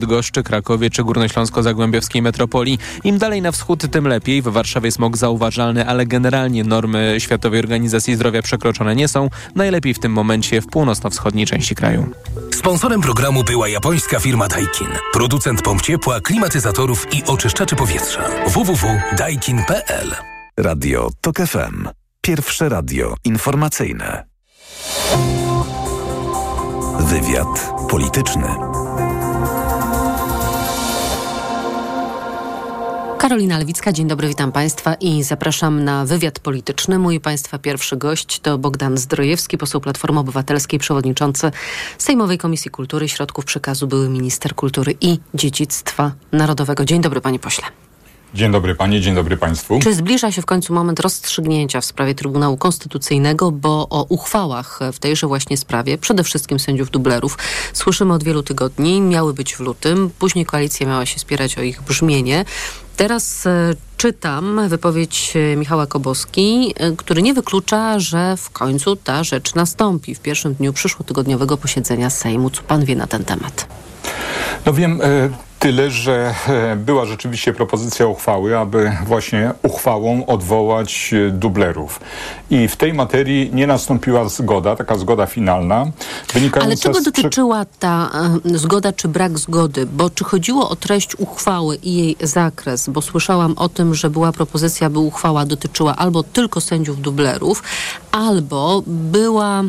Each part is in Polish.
Bydgoszczy, Krakowie czy Górnośląsko-Zagłębiowskiej metropolii. Im dalej na wschód, tym lepiej. W Warszawie smog zauważalny, ale generalnie normy Światowej Organizacji Zdrowia przekroczone nie są. Najlepiej w tym momencie w północno-wschodniej części kraju. Sponsorem programu była japońska firma Daikin. Producent pomp ciepła, klimatyzatorów i oczyszczaczy powietrza. www.daikin.pl Radio TOK FM. Pierwsze radio informacyjne. Wywiad polityczny. Karolina Lewicka, dzień dobry, witam Państwa i zapraszam na wywiad polityczny. Mój Państwa pierwszy gość to Bogdan Zdrojewski, poseł Platformy Obywatelskiej, przewodniczący Sejmowej Komisji Kultury i Środków Przekazu, były minister kultury i dziedzictwa narodowego. Dzień dobry, panie pośle. Dzień dobry panie, dzień dobry państwu. Czy zbliża się w końcu moment rozstrzygnięcia w sprawie Trybunału Konstytucyjnego, bo o uchwałach w tejże właśnie sprawie, przede wszystkim sędziów dublerów, słyszymy od wielu tygodni, miały być w lutym, później koalicja miała się spierać o ich brzmienie. Teraz e, czytam wypowiedź e, Michała Koboski, e, który nie wyklucza, że w końcu ta rzecz nastąpi w pierwszym dniu przyszłotygodniowego posiedzenia Sejmu. Co pan wie na ten temat? No wiem, Tyle, że e, była rzeczywiście propozycja uchwały, aby właśnie uchwałą odwołać e, dublerów. I w tej materii nie nastąpiła zgoda, taka zgoda finalna. Ale czego dotyczyła ta y, zgoda czy brak zgody? Bo czy chodziło o treść uchwały i jej zakres? Bo słyszałam o tym, że była propozycja, by uchwała dotyczyła albo tylko sędziów dublerów, albo była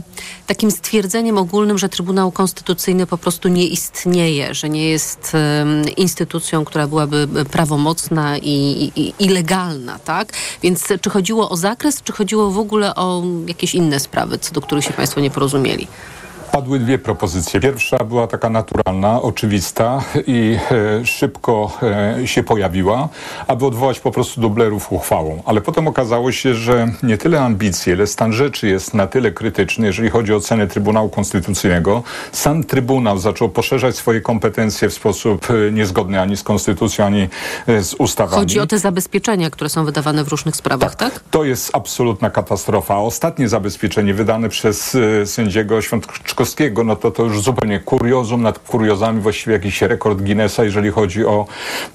takim stwierdzeniem ogólnym, że Trybunał Konstytucyjny po prostu nie istnieje, że nie jest y, instytucją, która byłaby prawomocna i, i, i legalna, tak? Więc czy chodziło o zakres, czy chodziło w ogóle o jakieś inne sprawy, co do których się Państwo nie porozumieli? Padły dwie propozycje. Pierwsza była taka naturalna, oczywista i e, szybko e, się pojawiła, aby odwołać po prostu dublerów uchwałą. Ale potem okazało się, że nie tyle ambicje, ile stan rzeczy jest na tyle krytyczny, jeżeli chodzi o ocenę Trybunału Konstytucyjnego. Sam Trybunał zaczął poszerzać swoje kompetencje w sposób e, niezgodny ani z Konstytucją, ani z ustawami. Chodzi o te zabezpieczenia, które są wydawane w różnych sprawach, tak? tak? To jest absolutna katastrofa. Ostatnie zabezpieczenie wydane przez sędziego Świątecznego Trzaskowskiego, no to to już zupełnie kuriozum nad kuriozami, właściwie jakiś rekord Guinnessa, jeżeli chodzi o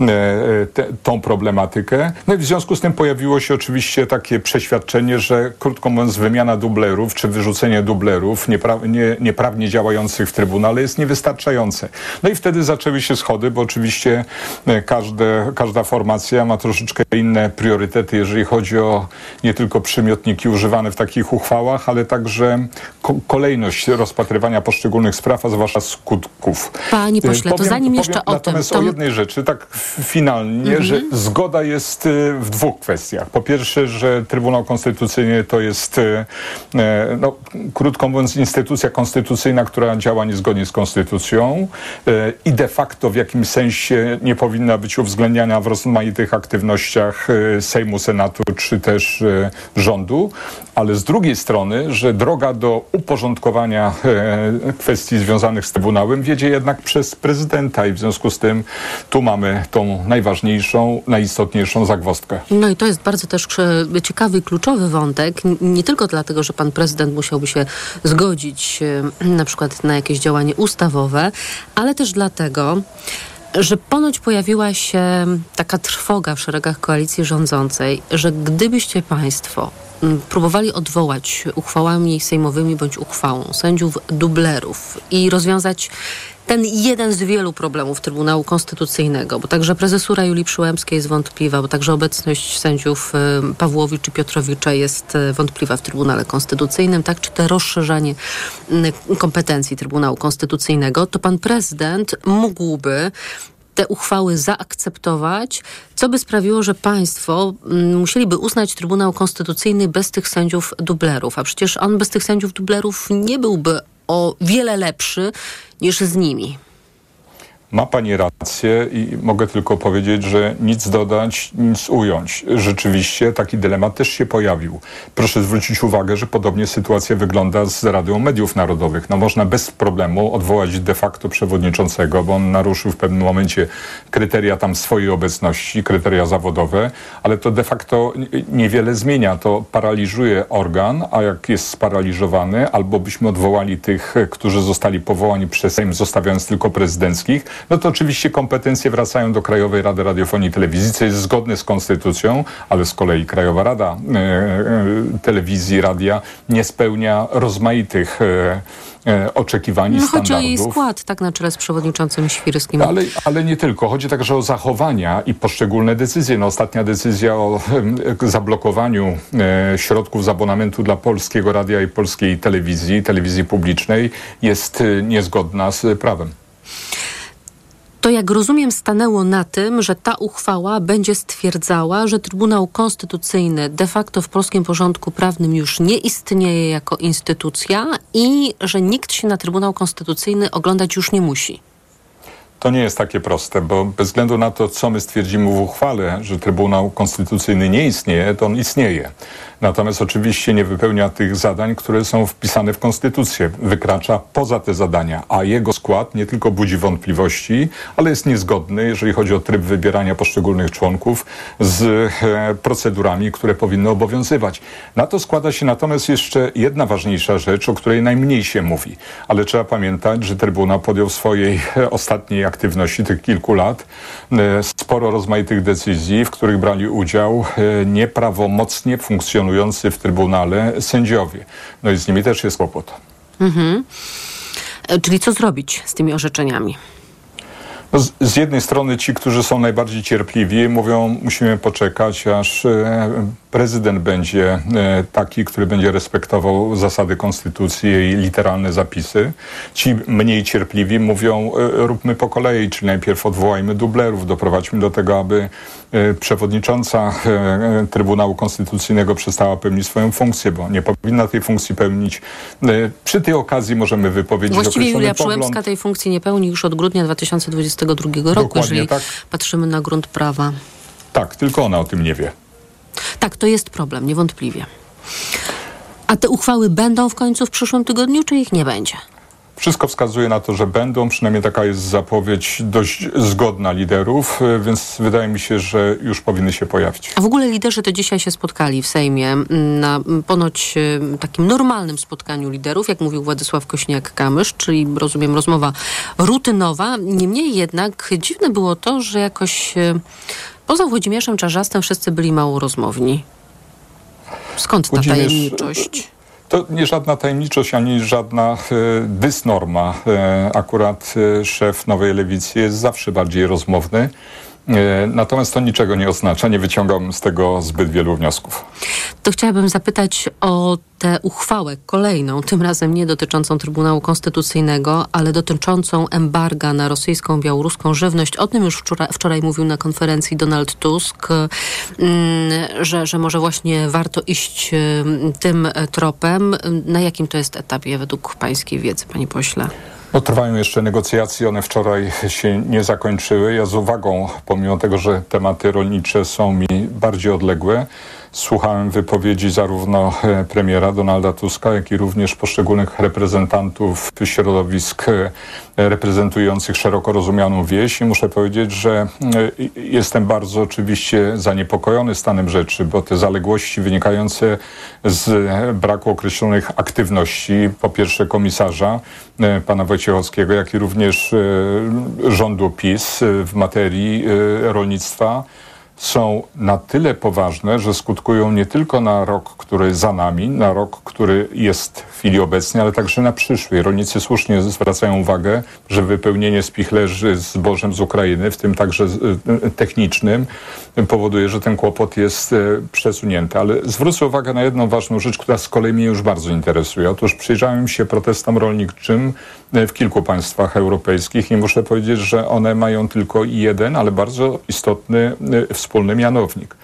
e, e, te, tą problematykę. No i w związku z tym pojawiło się oczywiście takie przeświadczenie, że krótko mówiąc wymiana dublerów, czy wyrzucenie dublerów niepra nie, nieprawnie działających w Trybunale jest niewystarczające. No i wtedy zaczęły się schody, bo oczywiście e, każde, każda formacja ma troszeczkę inne priorytety, jeżeli chodzi o nie tylko przymiotniki używane w takich uchwałach, ale także ko kolejność rozpatrywania rozpatrywania poszczególnych spraw, a zwłaszcza skutków. Panie pośle, powiem, to zanim jeszcze o tym... Natomiast o jednej rzeczy, tak finalnie, mhm. że zgoda jest y, w dwóch kwestiach. Po pierwsze, że Trybunał Konstytucyjny to jest, y, no, krótko mówiąc, instytucja konstytucyjna, która działa niezgodnie z konstytucją i de facto w jakimś sensie nie powinna być uwzględniana w rozmaitych aktywnościach Sejmu, Senatu czy też rządu, ale z drugiej strony, że droga do uporządkowania kwestii związanych z Trybunałem wiedzie jednak przez prezydenta i w związku z tym tu mamy tą najważniejszą, najistotniejszą zagwozdkę. No i to jest bardzo też e, ciekawy, kluczowy wątek. Nie tylko dlatego, że pan prezydent musiałby się zgodzić e, na przykład na jakieś działanie ustawowe, ale też dlatego, że ponoć pojawiła się taka trwoga w szeregach koalicji rządzącej, że gdybyście Państwo próbowali odwołać uchwałami sejmowymi bądź uchwałą sędziów dublerów i rozwiązać ten jeden z wielu problemów Trybunału Konstytucyjnego, bo także prezesura Julii Przyłębskiej jest wątpliwa, bo także obecność sędziów Pawłowicz czy Piotrowicza jest e, wątpliwa w Trybunale Konstytucyjnym, tak, czy te rozszerzanie kompetencji Trybunału Konstytucyjnego, to pan prezydent mógłby te uchwały zaakceptować, co by sprawiło, że państwo mm, musieliby uznać Trybunał Konstytucyjny bez tych sędziów dublerów. A przecież on bez tych sędziów dublerów nie byłby o wiele lepszy niż z nimi. Ma Pani rację i mogę tylko powiedzieć, że nic dodać, nic ująć. Rzeczywiście taki dylemat też się pojawił. Proszę zwrócić uwagę, że podobnie sytuacja wygląda z Radą Mediów Narodowych. No można bez problemu odwołać de facto przewodniczącego, bo on naruszył w pewnym momencie kryteria tam swojej obecności, kryteria zawodowe, ale to de facto niewiele zmienia. To paraliżuje organ, a jak jest sparaliżowany, albo byśmy odwołali tych, którzy zostali powołani przez Sejm, zostawiając tylko prezydenckich, no to oczywiście kompetencje wracają do Krajowej Rady Radiofonii i Telewizji, co jest zgodne z konstytucją, ale z kolei Krajowa Rada e, e, Telewizji, Radia nie spełnia rozmaitych e, e oczekiwań no, standardów. Chodzi o jej skład, tak na czele z przewodniczącym Świrskim. Ale, ale nie tylko. Chodzi także o zachowania i poszczególne decyzje. No, ostatnia decyzja o zablokowaniu e, środków z abonamentu dla Polskiego Radia i Polskiej Telewizji, telewizji publicznej jest e, niezgodna z prawem to jak rozumiem stanęło na tym, że ta uchwała będzie stwierdzała, że Trybunał Konstytucyjny de facto w polskim porządku prawnym już nie istnieje jako instytucja i że nikt się na Trybunał Konstytucyjny oglądać już nie musi. To nie jest takie proste, bo bez względu na to, co my stwierdzimy w uchwale, że Trybunał Konstytucyjny nie istnieje, to on istnieje. Natomiast oczywiście nie wypełnia tych zadań, które są wpisane w Konstytucję. Wykracza poza te zadania, a jego skład nie tylko budzi wątpliwości, ale jest niezgodny, jeżeli chodzi o tryb wybierania poszczególnych członków z e, procedurami, które powinny obowiązywać. Na to składa się natomiast jeszcze jedna ważniejsza rzecz, o której najmniej się mówi. Ale trzeba pamiętać, że Trybunał podjął swojej e, ostatniej aktywności tych kilku lat e, sporo rozmaitych decyzji, w których brali udział nieprawomocnie funkcjonujący funkcjonujący w Trybunale sędziowie. No i z nimi też jest kłopot. Mhm. E, czyli co zrobić z tymi orzeczeniami? No z, jednej strony ci, którzy są najbardziej cierpliwi, mówią, musimy poczekać, aż e, prezydent będzie e, taki, który będzie respektował zasady konstytucji i literalne zapisy. Ci mniej cierpliwi mówią, e, róbmy po kolei, czyli najpierw odwołajmy dublerów, doprowadźmy do tego, aby przewodnicząca e, Trybunału Konstytucyjnego przestała pełnić swoją funkcję, bo nie powinna tej funkcji pełnić. E, przy tej okazji możemy wypowiedzieć Właściwie Julia pogląd. Przyłębska tej funkcji nie pełni już od grudnia 2022 roku, Dokładnie jeżeli tak. patrzymy na grunt prawa. Tak, tylko ona o tym nie wie. Tak, to jest problem, niewątpliwie. A te uchwały będą w końcu w przyszłym tygodniu, czy ich nie będzie? Wszystko wskazuje na to, że będą, przynajmniej taka jest zapowiedź dość zgodna liderów, y, więc wydaje mi się, że już powinny się pojawić. A w ogóle liderzy to dzisiaj się spotkali w Sejmie na ponoć y, takim normalnym spotkaniu liderów, jak mówił Władysław Kośniak-Kamysz, czyli rozumiem rozmowa rutynowa. Niemniej jednak dziwne było to, że jakoś y, poza Włodzimierzem Czarzastym wszyscy byli mało rozmowni. Skąd ta Włodzimierz... tajemniczość? To nie żadna tajemniczość, ani żadna e, dysnorma. E, akurat e, szef Nowej Lewicy jest zawsze bardziej rozmowny. E, natomiast to niczego nie oznacza, nie wyciągam z tego zbyt wielu wniosków. To chciałabym zapytać o tę uchwałę kolejną, tym razem nie dotyczącą Trybunału Konstytucyjnego, ale dotyczącą embarga na rosyjską, białoruską żywność. O tym już wczoraj, wczoraj mówił na konferencji Donald Tusk, mm, że, że może właśnie warto iść mm, tym tropem. Na jakim to jest etapie według pańskiej wiedzy, panie pośle? No, trwają jeszcze negocjacje, one wczoraj się nie zakończyły. Ja z uwagą, pomimo tego, że tematy rolnicze są mi bardziej odległe, Słuchałem wypowiedzi zarówno e, premiera Donalda Tuska, jak i również poszczególnych reprezentantów środowisk e, reprezentujących szeroko rozumianą wieś. I muszę powiedzieć, że e, jestem bardzo oczywiście zaniepokojony stanem rzeczy, bo te zaległości wynikające z braku określonych aktywności, po pierwsze komisarza pana Wojciechowskiego, jak i również rządu PiS w materii rolnictwa, są na tyle poważne, że skutkują nie tylko na rok, który za nami, na rok, który jest w chwili obecnej, ale także na przyszły. Rolnicy słusznie zwracają uwagę, że wypełnienie spichlerzy zbożem z Ukrainy, w tym także e, technicznym, powoduje, że ten kłopot jest e, przesunięty. Ale zwrócę uwagę na jedną ważną rzecz, która z kolei mnie już bardzo interesuje. Otóż przyjrzałem się protestom rolniczym e, w kilku państwach europejskich i muszę powiedzieć, że one mają tylko jeden, ale bardzo istotny wspólny mianownik.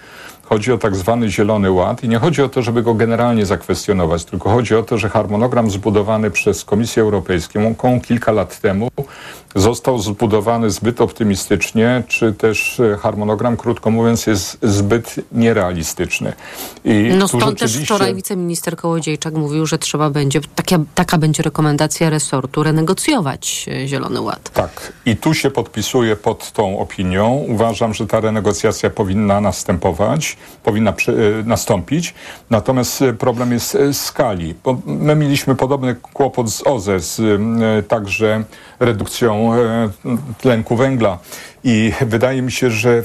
Chodzi o tak zwany Zielony Ład i nie chodzi o to, żeby go generalnie zakwestionować, tylko chodzi o to, że harmonogram zbudowany przez Komisję Europejską kilka lat temu został zbudowany zbyt optymistycznie, czy też e, harmonogram, krótko mówiąc, jest zbyt nierealistyczny. I no stąd rzeczywiście... też wczoraj wiceminister Kołodziejczak mówił, że trzeba będzie, taka, taka będzie rekomendacja resortu, renegocjować e, Zielony Ład. Tak. I tu się podpisuję pod tą opinią. Uważam, że ta renegocjacja powinna następować, powinna przy, e, nastąpić. Natomiast problem jest skali. Bo my mieliśmy podobny kłopot z OZE, z także redukcją tlenku węgla. I wydaje mi się, że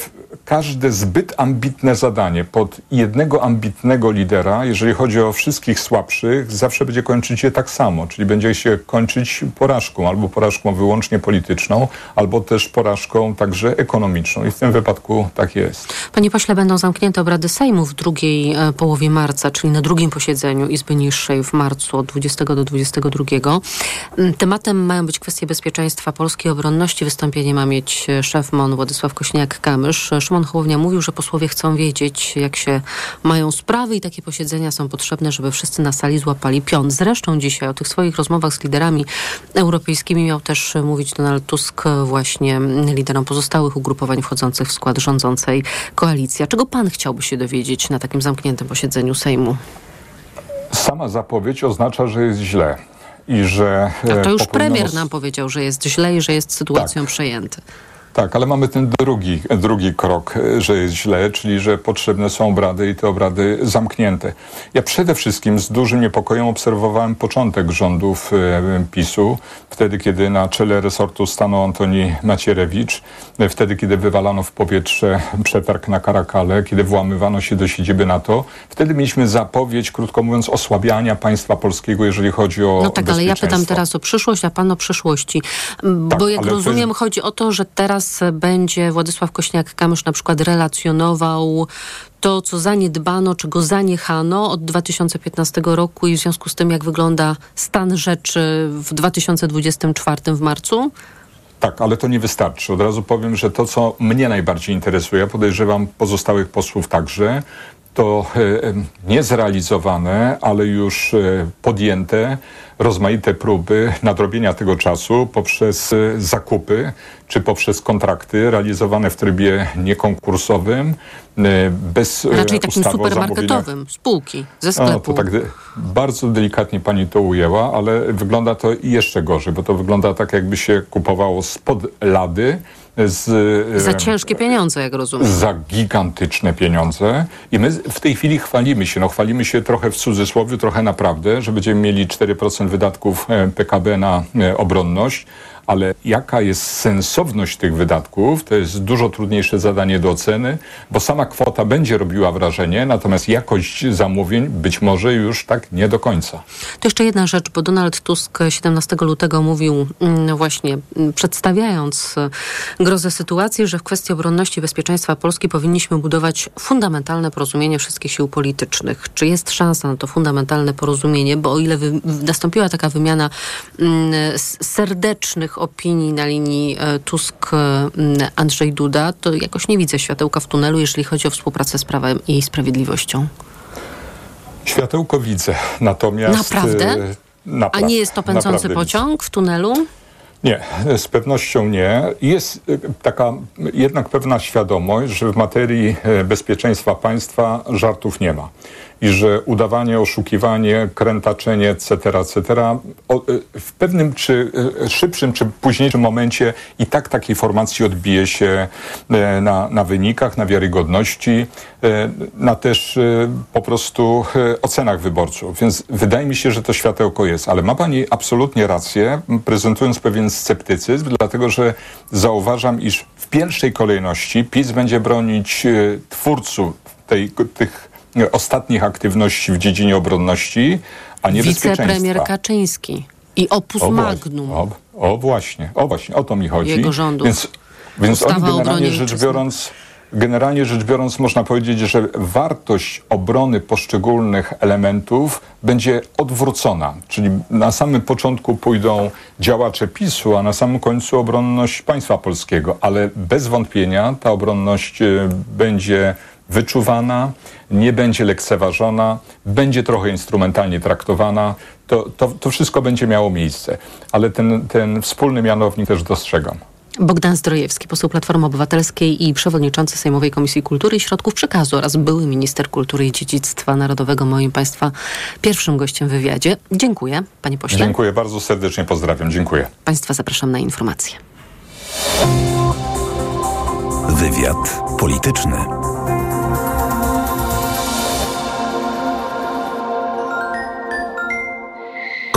każde zbyt ambitne zadanie pod jednego ambitnego lidera, jeżeli chodzi o wszystkich słabszych, zawsze będzie kończyć się tak samo, czyli będzie się kończyć porażką, albo porażką wyłącznie polityczną, albo też porażką także ekonomiczną. I w tym wypadku tak jest. Panie pośle, będą zamknięte obrady Sejmu w drugiej e, połowie marca, czyli na drugim posiedzeniu Izby Niższej w marcu od 20 do 22. Mm, tematem mają być kwestie bezpieczeństwa polskiej obronności. Wystąpienie ma mieć e, szef MON Władysław Kośniak-Kamysz. Szymon Hołownia mówił, że posłowie chcą wiedzieć, jak się mają sprawy i takie posiedzenia są potrzebne, żeby wszyscy na sali złapali pion. Zresztą dzisiaj o tych swoich rozmowach z liderami europejskimi miał też mówić Donald Tusk właśnie liderom pozostałych ugrupowań wchodzących w skład rządzącej koalicji. A czego pan chciałby się dowiedzieć na takim zamkniętym posiedzeniu Sejmu? Sama zapowiedź oznacza, że jest źle. I że A to już premier nam powiedział, że jest źle i że jest sytuacją tak. przejęty. Tak, ale mamy ten drugi, drugi krok, że jest źle, czyli że potrzebne są obrady i te obrady zamknięte. Ja przede wszystkim z dużym niepokojem obserwowałem początek rządów e, PiSu, wtedy kiedy na czele resortu stanął Antoni Macierewicz, wtedy kiedy wywalano w powietrze przetarg na Karakale, kiedy włamywano się do siedziby NATO. Wtedy mieliśmy zapowiedź, krótko mówiąc, osłabiania państwa polskiego, jeżeli chodzi o No tak, ale ja pytam teraz o przyszłość, a pan o przyszłości. Tak, Bo jak rozumiem, jest... chodzi o to, że teraz będzie Władysław Kośniak-Kamysz na przykład relacjonował to, co zaniedbano, czego zaniechano od 2015 roku i w związku z tym, jak wygląda stan rzeczy w 2024 w marcu? Tak, ale to nie wystarczy. Od razu powiem, że to, co mnie najbardziej interesuje, podejrzewam pozostałych posłów także, to e, niezrealizowane, ale już e, podjęte rozmaite próby nadrobienia tego czasu poprzez e, zakupy czy poprzez kontrakty realizowane w trybie niekonkursowym, bez Raczej takim supermarketowym, spółki ze sklepu. No, to tak bardzo delikatnie pani to ujęła, ale wygląda to jeszcze gorzej, bo to wygląda tak, jakby się kupowało spod lady z, e, za ciężkie pieniądze, jak rozumiem. Za gigantyczne pieniądze. I my w tej chwili chwalimy się, no chwalimy się trochę w cudzysłowie, trochę naprawdę, że będziemy mieli 4% wydatków e, PKB na e, obronność, ale jaka jest sensowność tych wydatków, to jest dużo trudniejsze zadanie do oceny, bo sama kwota będzie robiła wrażenie, natomiast jakość zamówień być może już tak nie do końca. To jeszcze jedna rzecz, bo Donald Tusk 17 lutego mówił mm, właśnie, mm, przedstawiając e, grozę sytuacji, że w kwestii obronności i bezpieczeństwa Polski powinniśmy budować fundamentalne porozumienie wszystkich sił politycznych. Czy jest szansa na to fundamentalne porozumienie? Bo o ile nastąpiła taka wymiana mm, opinii na linii e, Tusk-Andrzej Duda, to jakoś nie widzę światełka w tunelu, jeżeli chodzi o współpracę z Prawem i Sprawiedliwością. Światełko widzę, natomiast... Naprawdę? naprawdę A nie jest to pędzący pociąg w tunelu? Nie, z pewnością nie. Jest e, taka jednak pewna świadomość, że w materii e, bezpieczeństwa państwa żartów nie ma i że udawanie, oszukiwanie, krętaczenie, etc., etc., y, w pewnym czy y, szybszym, czy późniejszym momencie i tak takiej formacji odbije się y, na, na wynikach, na wiarygodności, na też po prostu ocenach wyborców. Więc wydaje mi się, że to światełko jest. Ale ma Pani absolutnie rację, prezentując pewien sceptycyzm, dlatego że zauważam, iż w pierwszej kolejności PiS będzie bronić twórców tej, tych ostatnich aktywności w dziedzinie obronności, a nie bezpieczeństwa. Wicepremier Kaczyński i opus o, magnum. O, o, właśnie, o właśnie, o to mi chodzi. Jego rządu. Więc, więc oni generalnie rzecz biorąc... Generalnie rzecz biorąc, można powiedzieć, że wartość obrony poszczególnych elementów będzie odwrócona. Czyli na samym początku pójdą działacze PiSu, a na samym końcu obronność państwa polskiego. Ale bez wątpienia ta obronność e, będzie wyczuwana, nie będzie lekceważona, będzie trochę instrumentalnie traktowana. To, to, to wszystko będzie miało miejsce. Ale ten, ten wspólny mianownik też dostrzegam. Bogdan Zdrojewski, poseł Platformy Obywatelskiej i przewodniczący Sejmowej Komisji Kultury i Środków Przekazu oraz były minister kultury i dziedzictwa narodowego, moim Państwa pierwszym gościem w wywiadzie. Dziękuję, panie pośle. Dziękuję bardzo serdecznie, pozdrawiam. Dziękuję. Państwa zapraszam na informacje. Wywiad polityczny.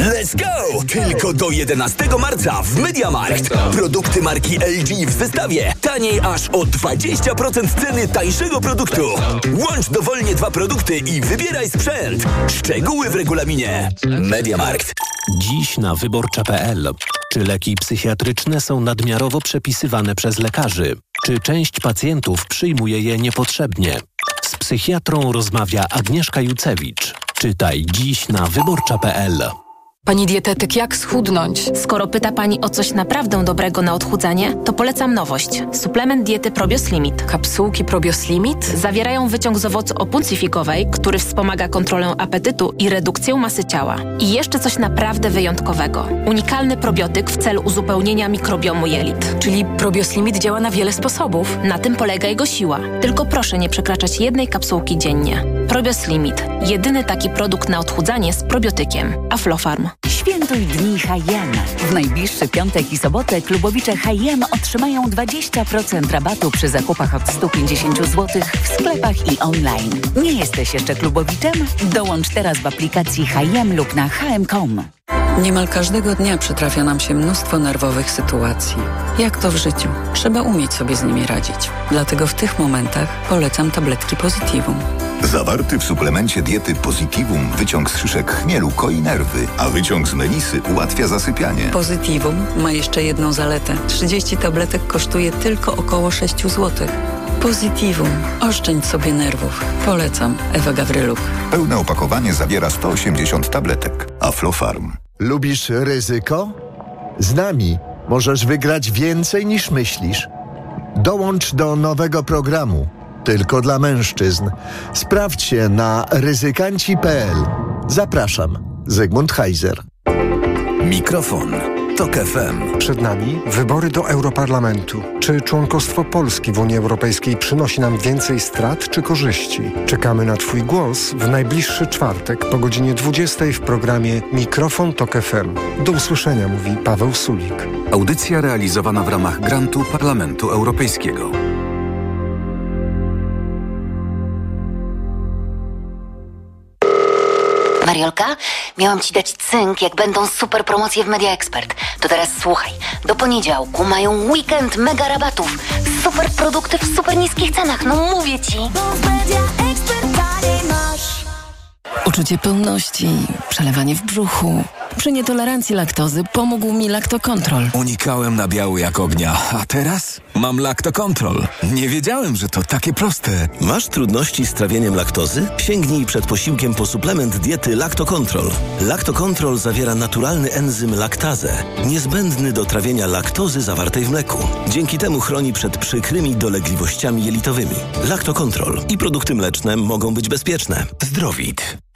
Let's go! Tylko do 11 marca w MediaMarkt. Produkty marki LG w zestawie. Taniej aż o 20% ceny tańszego produktu. Łącz dowolnie dwa produkty i wybieraj sprzęt. Szczegóły w regulaminie. MediaMarkt. Dziś na wyborcza.pl. Czy leki psychiatryczne są nadmiarowo przepisywane przez lekarzy? Czy część pacjentów przyjmuje je niepotrzebnie? Z psychiatrą rozmawia Agnieszka Jucewicz. Czytaj dziś na wyborcza.pl. Pani dietetyk, jak schudnąć? Skoro pyta Pani o coś naprawdę dobrego na odchudzanie, to polecam nowość. Suplement diety Probios Limit. Kapsułki Probios Limit? Zawierają wyciąg z owocu opuncji fikowej, który wspomaga kontrolę apetytu i redukcję masy ciała. I jeszcze coś naprawdę wyjątkowego. Unikalny probiotyk w celu uzupełnienia mikrobiomu jelit. Czyli Probios Limit działa na wiele sposobów. Na tym polega jego siła. Tylko proszę nie przekraczać jednej kapsułki dziennie. Probios Limit. Jedyny taki produkt na odchudzanie z probiotykiem. Aflofarm. Świętuj dni H&M. W najbliższy piątek i sobotę klubowicze H&M otrzymają 20% rabatu przy zakupach od 150 zł w sklepach i online. Nie jesteś jeszcze klubowiczem? Dołącz teraz w aplikacji H&M lub na hm.com. Niemal każdego dnia przytrafia nam się mnóstwo nerwowych sytuacji. Jak to w życiu? Trzeba umieć sobie z nimi radzić. Dlatego w tych momentach polecam tabletki Positivum. Zawarty w suplemencie diety Positivum wyciąg z szyszek chmielu koi nerwy, a wyciąg z melisy ułatwia zasypianie. Positivum ma jeszcze jedną zaletę. 30 tabletek kosztuje tylko około 6 zł. Positivum. Oszczędź sobie nerwów. Polecam. Ewa Gawryluk. Pełne opakowanie zawiera 180 tabletek. Aflofarm. Lubisz ryzyko? Z nami możesz wygrać więcej niż myślisz. Dołącz do nowego programu. Tylko dla mężczyzn. Sprawdź się na ryzykanci.pl. Zapraszam. Zygmunt Heiser. Mikrofon. TOK FM. Przed nami wybory do Europarlamentu. Czy członkostwo Polski w Unii Europejskiej przynosi nam więcej strat czy korzyści? Czekamy na Twój głos w najbliższy czwartek po godzinie 20 w programie Mikrofon TOK FM. Do usłyszenia mówi Paweł Sulik. Audycja realizowana w ramach grantu Parlamentu Europejskiego. Mariolka, miałam ci dać cynk, jak będą super promocje w Media Expert. To teraz słuchaj. Do poniedziałku mają weekend mega rabatów. Super produkty w super niskich cenach. No mówię ci. Uczucie pełności, przelewanie w brzuchu. Przy nietolerancji laktozy pomógł mi Laktokontrol. Unikałem nabiału jak ognia, a teraz mam Laktokontrol. Nie wiedziałem, że to takie proste. Masz trudności z trawieniem laktozy? Sięgnij przed posiłkiem po suplement diety Laktokontrol. Laktokontrol zawiera naturalny enzym laktazę, niezbędny do trawienia laktozy zawartej w mleku. Dzięki temu chroni przed przykrymi dolegliwościami jelitowymi. Laktokontrol i produkty mleczne mogą być bezpieczne. Zdrowit.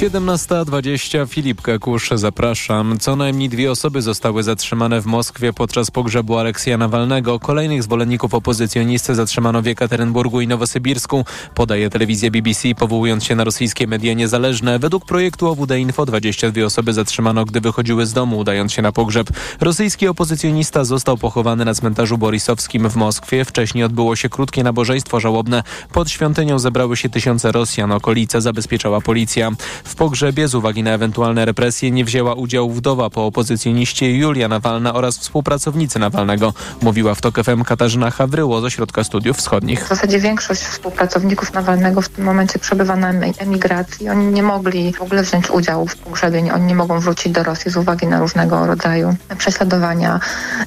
17.20 Filip Kakusz, zapraszam. Co najmniej dwie osoby zostały zatrzymane w Moskwie podczas pogrzebu Aleksja Nawalnego. Kolejnych zwolenników opozycjonisty zatrzymano w Jekaterynburgu i Nowosybirsku, podaje telewizja BBC, powołując się na rosyjskie media niezależne. Według projektu OWD Info 22 osoby zatrzymano, gdy wychodziły z domu, udając się na pogrzeb. Rosyjski opozycjonista został pochowany na cmentarzu borisowskim w Moskwie. Wcześniej odbyło się krótkie nabożeństwo żałobne. Pod świątynią zebrały się tysiące Rosjan. Okolice zabezpieczała policja. W pogrzebie z uwagi na ewentualne represje nie wzięła udziału wdowa po opozycjoniście Julia Nawalna oraz współpracownicy Nawalnego, mówiła w TOK FM Katarzyna Hawryło z Ośrodka Studiów Wschodnich. W zasadzie większość współpracowników Nawalnego w tym momencie przebywa na emigracji. Oni nie mogli w ogóle wziąć udziału w pogrzebie. Oni nie mogą wrócić do Rosji z uwagi na różnego rodzaju prześladowania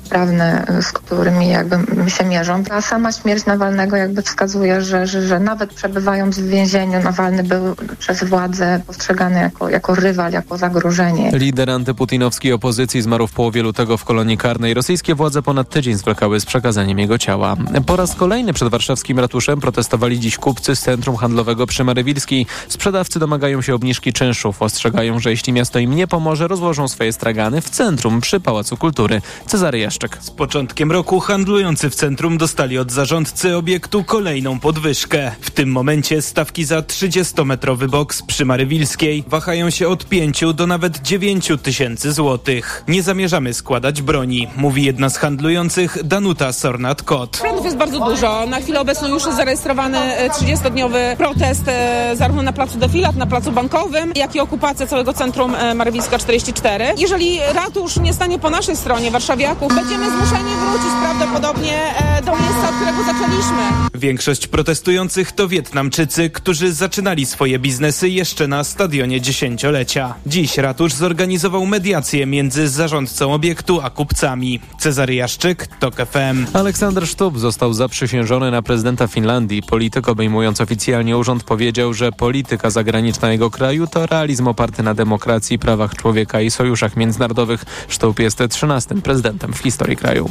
prawne, z którymi jakby się mierzą. A sama śmierć Nawalnego jakby wskazuje, że, że, że nawet przebywając w więzieniu Nawalny był przez władze postrzegany postrzegany jako, jako rywal, jako zagrożenie. Lider antyputinowskiej opozycji zmarł w połowie lutego w kolonii karnej. Rosyjskie władze ponad tydzień zwlekały z przekazaniem jego ciała. Po raz kolejny przed warszawskim ratuszem protestowali dziś kupcy z centrum handlowego przy Marywilskiej. Sprzedawcy domagają się obniżki czynszów. Ostrzegają, że jeśli miasto im nie pomoże, rozłożą swoje stragany w centrum przy Pałacu Kultury. Cezary Jaszczek. Z początkiem roku handlujący w centrum dostali od zarządcy obiektu kolejną podwyżkę. W tym momencie stawki za 30-metrowy boks przy Marywilskiej wahają się od 5 do nawet 9 tysięcy złotych. Nie zamierzamy składać broni, mówi jedna z handlujących Danuta Sornat-Kot. Prądów jest bardzo dużo. Na chwilę obecną już jest zarejestrowany 30-dniowy protest e, zarówno na placu Defilat, na placu bankowym, jak i okupacja całego centrum e, Marywilska 44. Jeżeli ratusz nie stanie po naszej stronie, warszawiaków, będziemy zmuszeni wrócić prawdopodobnie e, do miejsca, od którego zaczęliśmy. Większość protestujących to Wietnamczycy, którzy zaczynali swoje biznesy jeszcze na stadionie dziesięciolecia. Dziś ratusz zorganizował mediację między zarządcą obiektu a kupcami. Cezary Jaszczyk, TOK FM. Aleksander Sztub został zaprzysiężony na prezydenta Finlandii. Polityk obejmując oficjalnie urząd powiedział, że polityka zagraniczna jego kraju to realizm oparty na demokracji, prawach człowieka i sojuszach międzynarodowych. Sztub jest 13 prezydentem w historii kraju.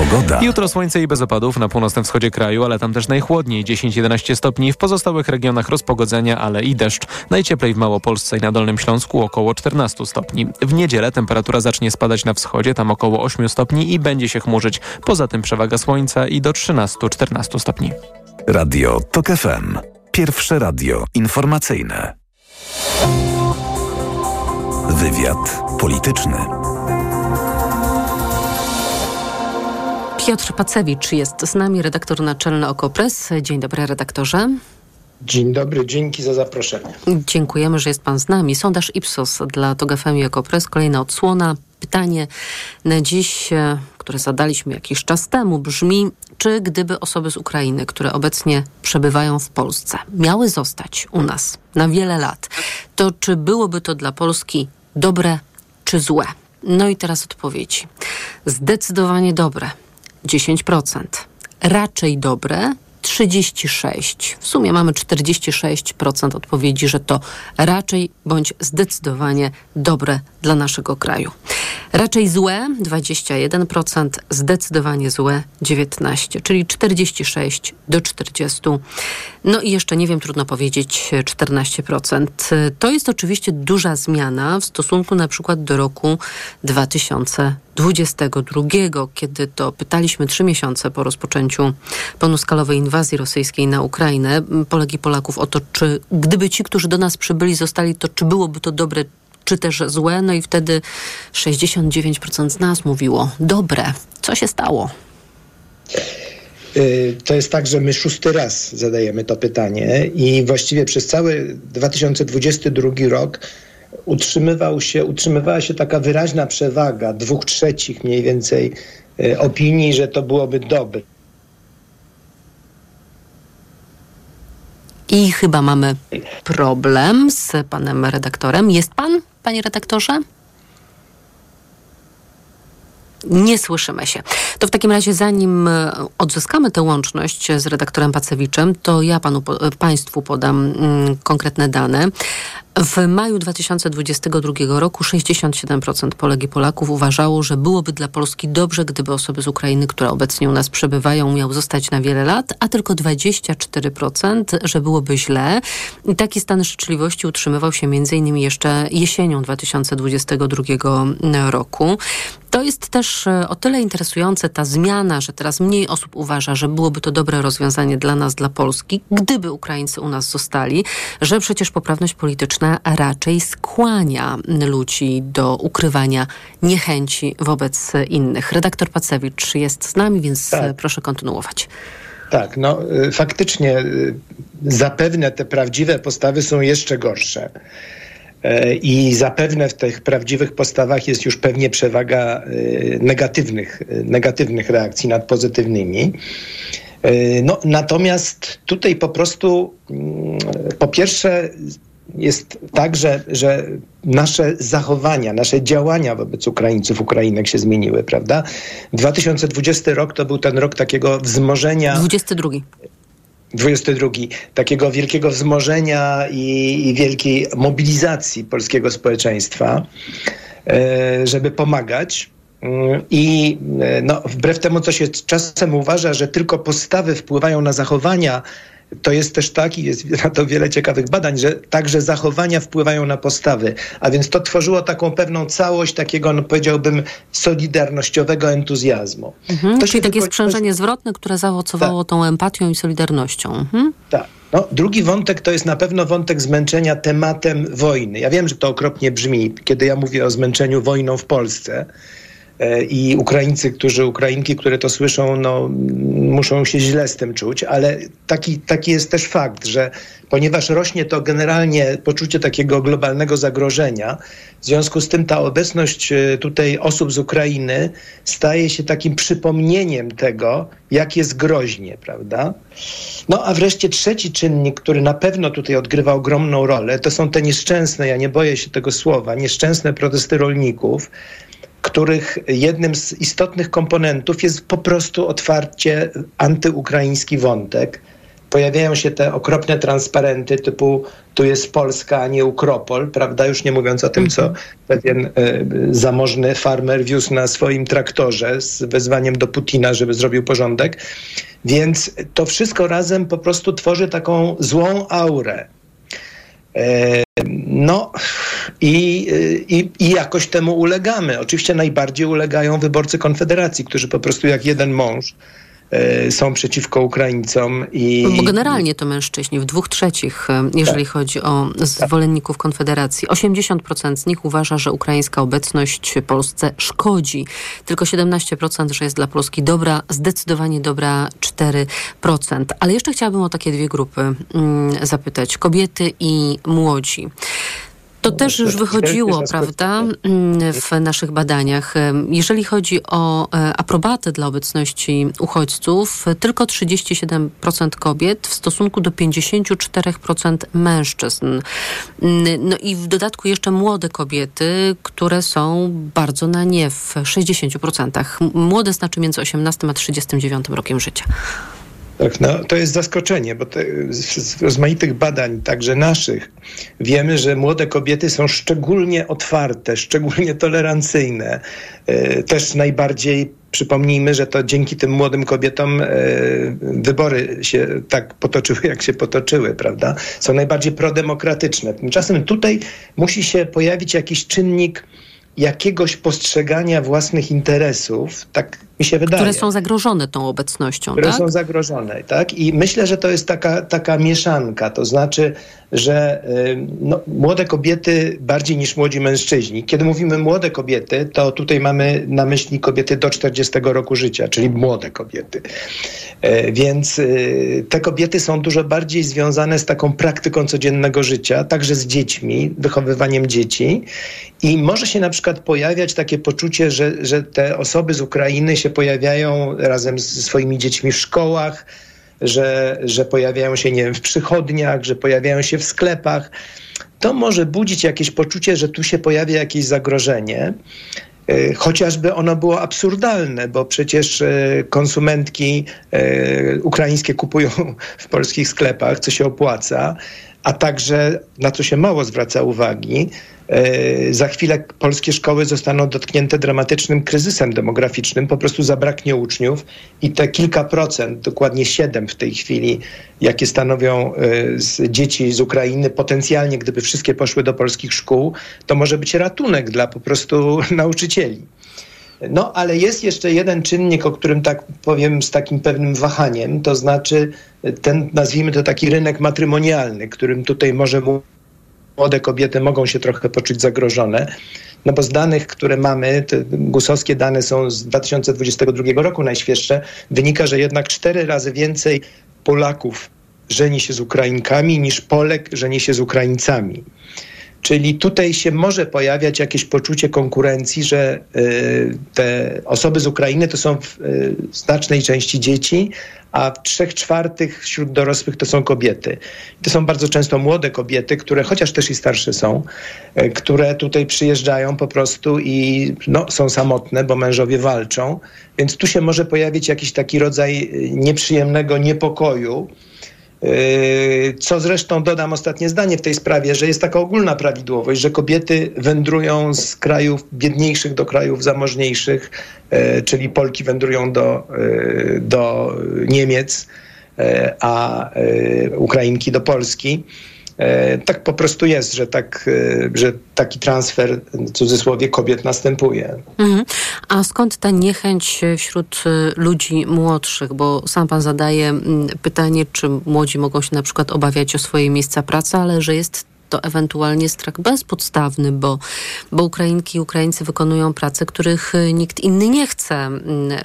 Pogoda. Jutro słońce i bez opadów na północnym wschodzie kraju, ale tam też najchłodniej 10-11 stopni. W pozostałych regionach rozpogodzenia, ale i deszcz. Najcieplej w Małopolsce i na Dolnym Śląsku około 14 stopni. W niedzielę temperatura zacznie spadać na wschodzie, tam około 8 stopni i będzie się chmurzyć. Poza tym przewaga słońca i do 13-14 stopni. Radio TOK FM. Pierwsze radio informacyjne. Wywiad polityczny. Piotr Pacewicz jest z nami, redaktor naczelny Okopres. Dzień dobry, redaktorze. Dzień dobry, dzięki za zaproszenie. Dziękujemy, że jest pan z nami. Sondaż Ipsos dla TOG FM i Okopres. Kolejna odsłona. Pytanie na dziś, e, które zadaliśmy jakiś czas temu, brzmi, czy gdyby osoby z Ukrainy, które obecnie przebywają w Polsce, miały zostać u nas na wiele lat, to czy byłoby to dla Polski dobre czy złe? No i teraz odpowiedzi. Zdecydowanie dobre. 10%. Raczej dobre 36. W sumie mamy 46% odpowiedzi, że to raczej bądź zdecydowanie dobre dla naszego kraju. Raczej złe 21%, zdecydowanie złe 19, czyli 46 do 40. No i jeszcze nie wiem, trudno powiedzieć 14%. To jest oczywiście duża zmiana w stosunku na przykład do roku 2022, kiedy to pytaliśmy trzy miesiące po rozpoczęciu pełnoskalowej inwazji rosyjskiej na Ukrainę Polek i Polaków o to, czy gdyby ci, którzy do nas przybyli, zostali, to czy byłoby to dobre czy też złe. No i wtedy 69% z nas mówiło dobre. Co się stało? To jest tak, że my szósty raz zadajemy to pytanie i właściwie przez cały 2022 rok utrzymywał się, utrzymywała się taka wyraźna przewaga dwóch trzecich mniej więcej opinii, że to byłoby dobre. I chyba mamy problem z panem redaktorem. Jest pan, panie redaktorze? Nie słyszymy się. To w takim razie, zanim odzyskamy tę łączność z redaktorem Pacewiczem, to ja panu, państwu podam mm, konkretne dane. W maju 2022 roku 67% Polek i Polaków uważało, że byłoby dla Polski dobrze, gdyby osoby z Ukrainy, które obecnie u nas przebywają, miały zostać na wiele lat, a tylko 24%, że byłoby źle. I taki stan życzliwości utrzymywał się m.in. jeszcze jesienią 2022 roku. To jest też o tyle interesujące ta zmiana, że teraz mniej osób uważa, że byłoby to dobre rozwiązanie dla nas, dla Polski, gdyby Ukraińcy u nas zostali, że przecież poprawność polityczna raczej skłania ludzi do ukrywania niechęci wobec innych. Redaktor Pacewicz jest z nami, więc tak. proszę kontynuować. Tak, no faktycznie zapewne te prawdziwe postawy są jeszcze gorsze. I zapewne w tych prawdziwych postawach jest już pewnie przewaga negatywnych, negatywnych reakcji nad pozytywnymi. No, natomiast tutaj po prostu po pierwsze jest tak, że, że nasze zachowania, nasze działania wobec Ukraińców, Ukrainek się zmieniły, prawda? 2020 rok to był ten rok takiego wzmożenia. 22. 22, takiego wielkiego wzmożenia i, i wielkiej mobilizacji polskiego społeczeństwa, e, żeby pomagać. Mm, I e, no, wbrew temu, co się czasem uważa, że tylko postawy wpływają na zachowania, to jest też tak i jest na to wiele ciekawych badań, że także zachowania wpływają na postawy. A więc to tworzyło taką pewną całość takiego, no powiedziałbym, solidarnościowego entuzjazmu. Mhm, czyli takie sprzężenie zwrotne, które zaowocowało tak. tą empatią i solidarnością. Mhm. Tak. No, drugi wątek to jest na pewno wątek zmęczenia tematem wojny. Ja wiem, że to okropnie brzmi, kiedy ja mówię o zmęczeniu wojną w Polsce. E, i Ukraińcy, którzy, Ukrainki, które to słyszą, no, muszą się źle z tym czuć, ale taki, taki jest też fakt, że ponieważ rośnie to generalnie poczucie takiego globalnego zagrożenia, w związku z tym ta obecność e, tutaj osób z Ukrainy staje się takim przypomnieniem tego, jak jest groźnie, prawda? No a wreszcie trzeci czynnik, który na pewno tutaj odgrywa ogromną rolę, to są te nieszczęsne, ja nie boję się tego słowa, nieszczęsne protesty rolników, których jednym z istotnych komponentów jest po prostu otwarcie antyukraiński wątek. Pojawiają się te okropne transparenty typu tu jest Polska, a nie Ukropol, prawda? Już nie mówiąc o tym, co mhm. pewien y, zamożny farmer wiózł na swoim traktorze z wezwaniem do Putina, żeby zrobił porządek. Więc to wszystko razem po prostu tworzy taką złą aurę. E, no i, i, i jakoś temu ulegamy. Oczywiście najbardziej ulegają wyborcy Konfederacji, którzy po prostu jak jeden mąż E, są przeciwko Ukraińcom. I... Bo generalnie to mężczyźni w dwóch trzecich, e, jeżeli tak. chodzi o zwolenników Konfederacji. 80% z nich uważa, że ukraińska obecność w Polsce szkodzi. Tylko 17%, że jest dla Polski dobra, zdecydowanie dobra 4%. Ale jeszcze chciałabym o takie dwie grupy mm, zapytać. Kobiety i młodzi. To też już wychodziło, prawda, mm, w naszych badaniach. Jeżeli chodzi o e, aprobatę dla obecności uchodźców, tylko 37% kobiet w stosunku do 54% mężczyzn. Mm, no i w dodatku jeszcze młode kobiety, które są bardzo na nie w 60%. Młode znaczy między 18 a 39 rokiem życia. Tak, no, to jest zaskoczenie, bo te, z rozmaitych badań, także naszych, wiemy, że młode kobiety są szczególnie otwarte, szczególnie tolerancyjne. E, też najbardziej przypomnijmy, że to dzięki tym młodym kobietom e, wybory się tak potoczyły, jak się potoczyły, prawda? Są najbardziej prodemokratyczne. Tymczasem tutaj musi się pojawić jakiś czynnik jakiegoś postrzegania własnych interesów, tak mi się wydaje. Które są zagrożone tą obecnością, Które tak? są zagrożone, tak? I myślę, że to jest taka, taka mieszanka, to znaczy, że y, no, młode kobiety bardziej niż młodzi mężczyźni. Kiedy mówimy młode kobiety, to tutaj mamy na myśli kobiety do 40 roku życia, czyli młode kobiety. E, więc y, te kobiety są dużo bardziej związane z taką praktyką codziennego życia, także z dziećmi, wychowywaniem dzieci. I może się na przykład pojawiać takie poczucie, że, że te osoby z Ukrainy się pojawiają razem ze swoimi dziećmi w szkołach, że, że pojawiają się, nie wiem, w przychodniach, że pojawiają się w sklepach. To może budzić jakieś poczucie, że tu się pojawia jakieś zagrożenie. E, chociażby ono było absurdalne, bo przecież e, konsumentki e, ukraińskie kupują w polskich sklepach, co się opłaca, a także na co się mało zwraca uwagi, E, za chwilę polskie szkoły zostaną dotknięte dramatycznym kryzysem demograficznym, po prostu zabraknie uczniów i te kilka procent, dokładnie siedem w tej chwili, jakie stanowią e, dzieci z Ukrainy, potencjalnie gdyby wszystkie poszły do polskich szkół, to może być ratunek dla po prostu nauczycieli. No, ale jest jeszcze jeden czynnik, o którym tak powiem z takim pewnym wahaniem, to znaczy ten, nazwijmy to taki rynek matrymonialny, którym tutaj może młode kobiety mogą się trochę poczuć zagrożone. No bo z danych, które mamy, te gusowskie dane są z 2022 roku najświeższe, wynika, że jednak cztery razy więcej Polaków żeni się z Ukrainkami niż Polek żeni się z Ukraińcami. Czyli tutaj się może pojawiać jakieś poczucie konkurencji, że y, te osoby z Ukrainy to są w y, znacznej części dzieci, a w trzech czwartych wśród dorosłych to są kobiety. To są bardzo często młode kobiety, które chociaż też i starsze są, y, które tutaj przyjeżdżają po prostu i no, są samotne, bo mężowie walczą. Więc tu się może pojawić jakiś taki rodzaj nieprzyjemnego niepokoju co zresztą dodam ostatnie zdanie w tej sprawie, że jest taka ogólna prawidłowość, że kobiety wędrują z krajów biedniejszych do krajów zamożniejszych, yy, czyli Polki wędrują do, yy, do Niemiec, a Ukrainki do Polski. Tak po prostu jest, że, tak, że taki transfer w cudzysłowie kobiet następuje. Mhm. A skąd ta niechęć wśród ludzi młodszych? Bo sam pan zadaje pytanie, czy młodzi mogą się na przykład obawiać o swoje miejsca pracy, ale że jest to ewentualnie strach bezpodstawny, bo, bo Ukrainki i Ukraińcy wykonują prace, których y, nikt inny nie chce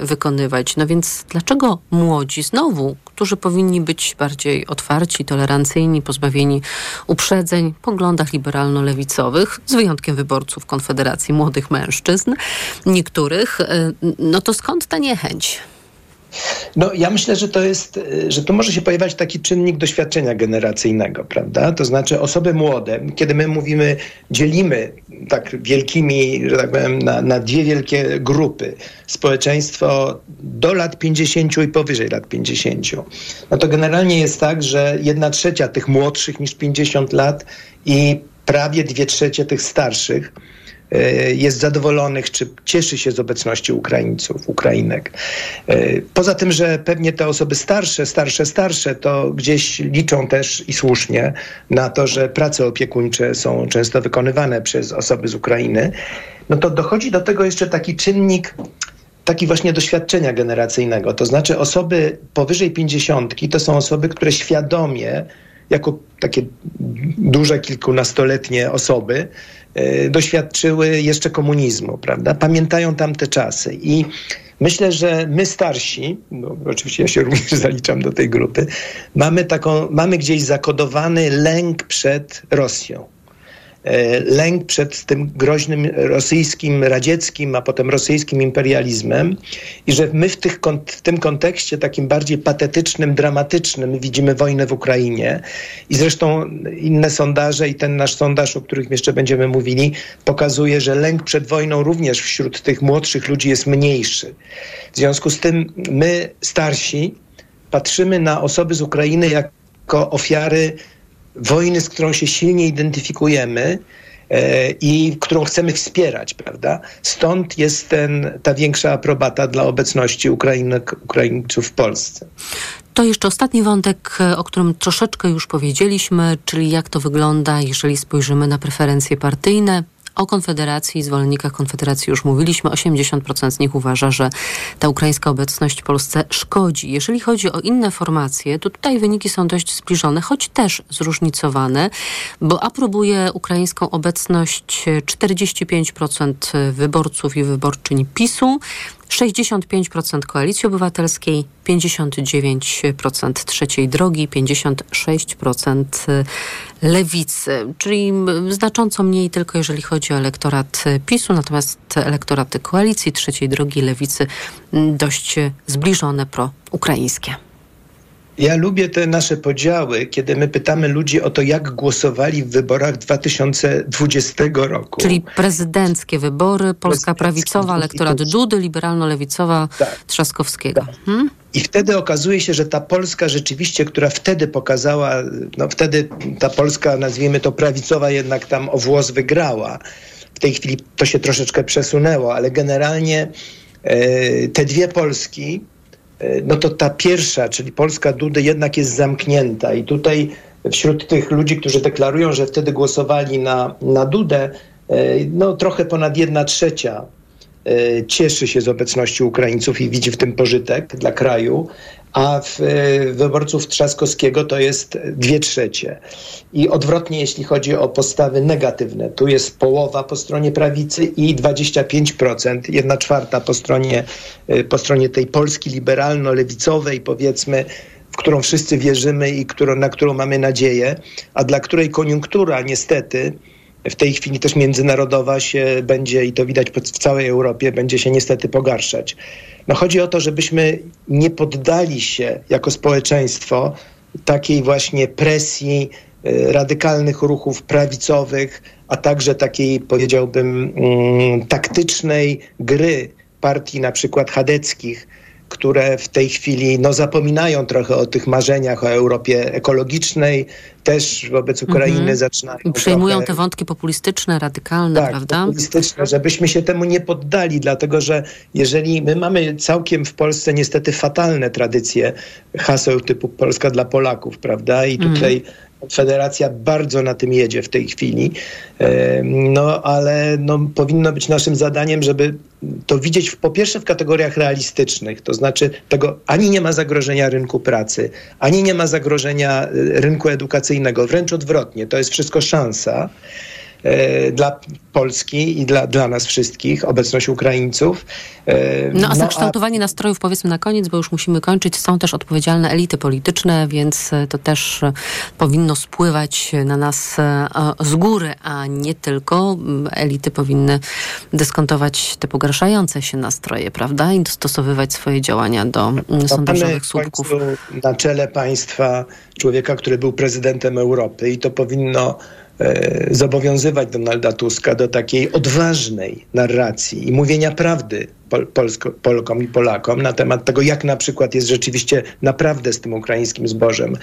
wykonywać. No więc dlaczego młodzi znowu, którzy powinni być bardziej otwarci, tolerancyjni, pozbawieni uprzedzeń, poglądach liberalno-lewicowych, z wyjątkiem wyborców Konfederacji Młodych Mężczyzn, niektórych, y, no to skąd ta niechęć? No, ja myślę, że to jest, y, że tu może się pojawiać taki czynnik doświadczenia generacyjnego, prawda? To znaczy osoby młode, kiedy my mówimy, dzielimy tak wielkimi, że tak powiem, na, na dwie wielkie grupy, społeczeństwo do lat 50 i powyżej lat 50, no to generalnie jest tak, że jedna trzecia tych młodszych niż 50 lat i prawie dwie trzecie tych starszych E, jest zadowolonych, czy cieszy się z obecności Ukraińców, Ukrainek. E, poza tym, że pewnie te osoby starsze, starsze, starsze, to gdzieś liczą też i słusznie na to, że prace opiekuńcze są często wykonywane przez osoby z Ukrainy, no to dochodzi do tego jeszcze taki czynnik taki właśnie doświadczenia generacyjnego. To znaczy osoby powyżej pięćdziesiątki to są osoby, które świadomie jako takie duże kilkunastoletnie osoby E, doświadczyły jeszcze komunizmu, prawda? Pamiętają tamte czasy i myślę, że my starsi, no, oczywiście ja się również zaliczam do tej grupy, mamy taką, mamy gdzieś zakodowany lęk przed Rosją. E, lęk przed tym groźnym rosyjskim, radzieckim, a potem rosyjskim imperializmem i że my w, tych, w tym kontekście takim bardziej patetycznym, dramatycznym widzimy wojnę w Ukrainie i zresztą inne sondaże i ten nasz sondaż, o których jeszcze będziemy mówili, pokazuje, że lęk przed wojną również wśród tych młodszych ludzi jest mniejszy. W związku z tym my, starsi, patrzymy na osoby z Ukrainy jako ofiary wojny, z którą się silnie identyfikujemy e, i którą chcemy wspierać, prawda? Stąd jest ten, ta większa aprobata dla obecności Ukrainek, Ukraińców w Polsce. To jeszcze ostatni wątek, o którym troszeczkę już powiedzieliśmy, czyli jak to wygląda, jeżeli spojrzymy na preferencje partyjne. O Konfederacji zwolennikach Konfederacji już mówiliśmy. 80% z nich uważa, że ta ukraińska obecność Polsce szkodzi. Jeżeli chodzi o inne formacje, to tutaj wyniki są dość zbliżone, choć też zróżnicowane, bo aprobuje ukraińską obecność 45% wyborców i wyborczyń PiSu, 65% Koalicji Obywatelskiej, 59% Trzeciej Drogi, 56% Lewicy, czyli znacząco mniej tylko jeżeli chodzi o elektorat PiSu, natomiast elektoraty Koalicji, Trzeciej Drogi, Lewicy dość zbliżone proukraińskie. Ja lubię te nasze podziały, kiedy my pytamy ludzi o to, jak głosowali w wyborach 2020 roku. Czyli prezydenckie wybory, Polska prawicowa, elektorat Dudy, liberalno-lewicowa tak. Trzaskowskiego. Tak. Hmm? I wtedy okazuje się, że ta Polska rzeczywiście, która wtedy pokazała, no wtedy ta Polska, nazwijmy to prawicowa, jednak tam o włos wygrała. W tej chwili to się troszeczkę przesunęło, ale generalnie e, te dwie Polski, no to ta pierwsza, czyli Polska Dudy jednak jest zamknięta. I tutaj wśród tych ludzi, którzy deklarują, że wtedy głosowali na, na Dudę, e, no trochę ponad jedna trzecia e, cieszy się z obecności Ukraińców i widzi w tym pożytek dla kraju, a w e, wyborców Trzaskowskiego to jest dwie trzecie. I odwrotnie, jeśli chodzi o postawy negatywne, tu jest połowa po stronie prawicy i 25%, jedna czwarta po stronie, e, po stronie tej Polski liberalno-lewicowej, powiedzmy, w którą wszyscy wierzymy i którą, na którą mamy nadzieję, a dla której koniunktura niestety w tej chwili też międzynarodowa się będzie, i to widać w całej Europie, będzie się niestety pogarszać. No chodzi o to, żebyśmy nie poddali się jako społeczeństwo takiej właśnie presji y, radykalnych ruchów prawicowych, a także takiej, powiedziałbym, mm, taktycznej gry partii na przykład chadeckich, które w tej chwili no, zapominają trochę o tych marzeniach o Europie ekologicznej, też wobec Ukrainy Mhm. zaczynają. I przejmują trochę- te wątki populistyczne, radykalne, tak, prawda? populistyczne, żebyśmy się temu nie poddali, dlatego że jeżeli my mamy całkiem w Polsce niestety fatalne tradycje haseł typu Polska dla Polaków, prawda? I Mhm. tutaj Federacja bardzo na tym jedzie w tej chwili, E, no ale no, powinno być naszym zadaniem, żeby to widzieć w, po pierwsze w kategoriach realistycznych, to znaczy tego ani nie ma zagrożenia rynku pracy, ani nie ma zagrożenia e, rynku edukacyjnego, wręcz odwrotnie, to jest wszystko szansa dla Polski i dla, dla nas wszystkich, obecność Ukraińców. E, No a zakształtowanie nastrojów, powiedzmy na koniec, bo już musimy kończyć, są też odpowiedzialne elity polityczne, więc e, to też e, powinno spływać na nas e, z góry, a nie tylko mm, elity powinny dyskontować te pogarszające się nastroje, prawda? I dostosowywać swoje działania do No, sondażowych słupków. na czele państwa człowieka, który był prezydentem Europy i to powinno e, zobowiązywać Donalda Tuska do takiej odważnej narracji i mówienia prawdy Pol, Polsko, Polkom i Polakom na temat tego, jak na przykład jest rzeczywiście naprawdę z tym ukraińskim zbożem.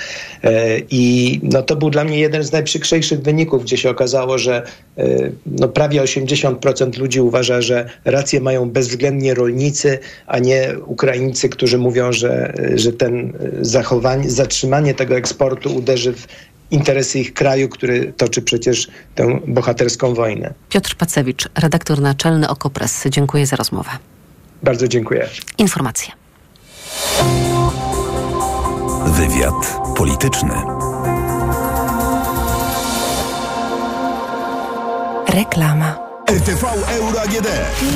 E, I no, to był dla mnie jeden z najprzykrzejszych wyników, gdzie się okazało, że e, no, prawie 80% ludzi uważa, że rację mają bezwzględnie rolnicy, a nie Ukraińcy, którzy mówią, że, że ten zachowanie, zatrzymanie tego eksportu uderzy w interesy ich kraju, który toczy przecież tę bohaterską wojnę. Piotr Pacewicz, redaktor naczelny Okopres. Dziękuję za rozmowę. Bardzo dziękuję. Informacje. Wywiad polityczny. Reklama. RTV Euro AGD.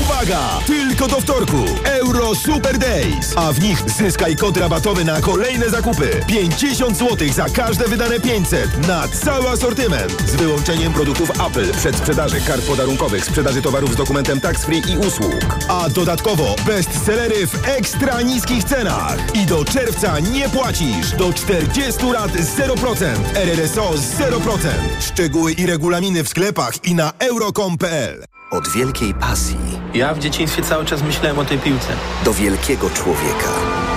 Uwaga! Tylko do wtorku. Euro Super Days. A w nich zyskaj kod rabatowy na kolejne zakupy. 50 zł za każde wydane 500 na cały asortyment. Z wyłączeniem produktów Apple, przedsprzedaży kart podarunkowych, sprzedaży towarów z dokumentem tax free i usług. A dodatkowo bestsellery w ekstra niskich cenach. I do czerwca nie płacisz. Do 40 lat 0%. RRSO 0%. Szczegóły i regulaminy w sklepach i na euro.com.pl. Od wielkiej pasji Ja w dzieciństwie cały czas myślałem o tej piłce. do wielkiego człowieka.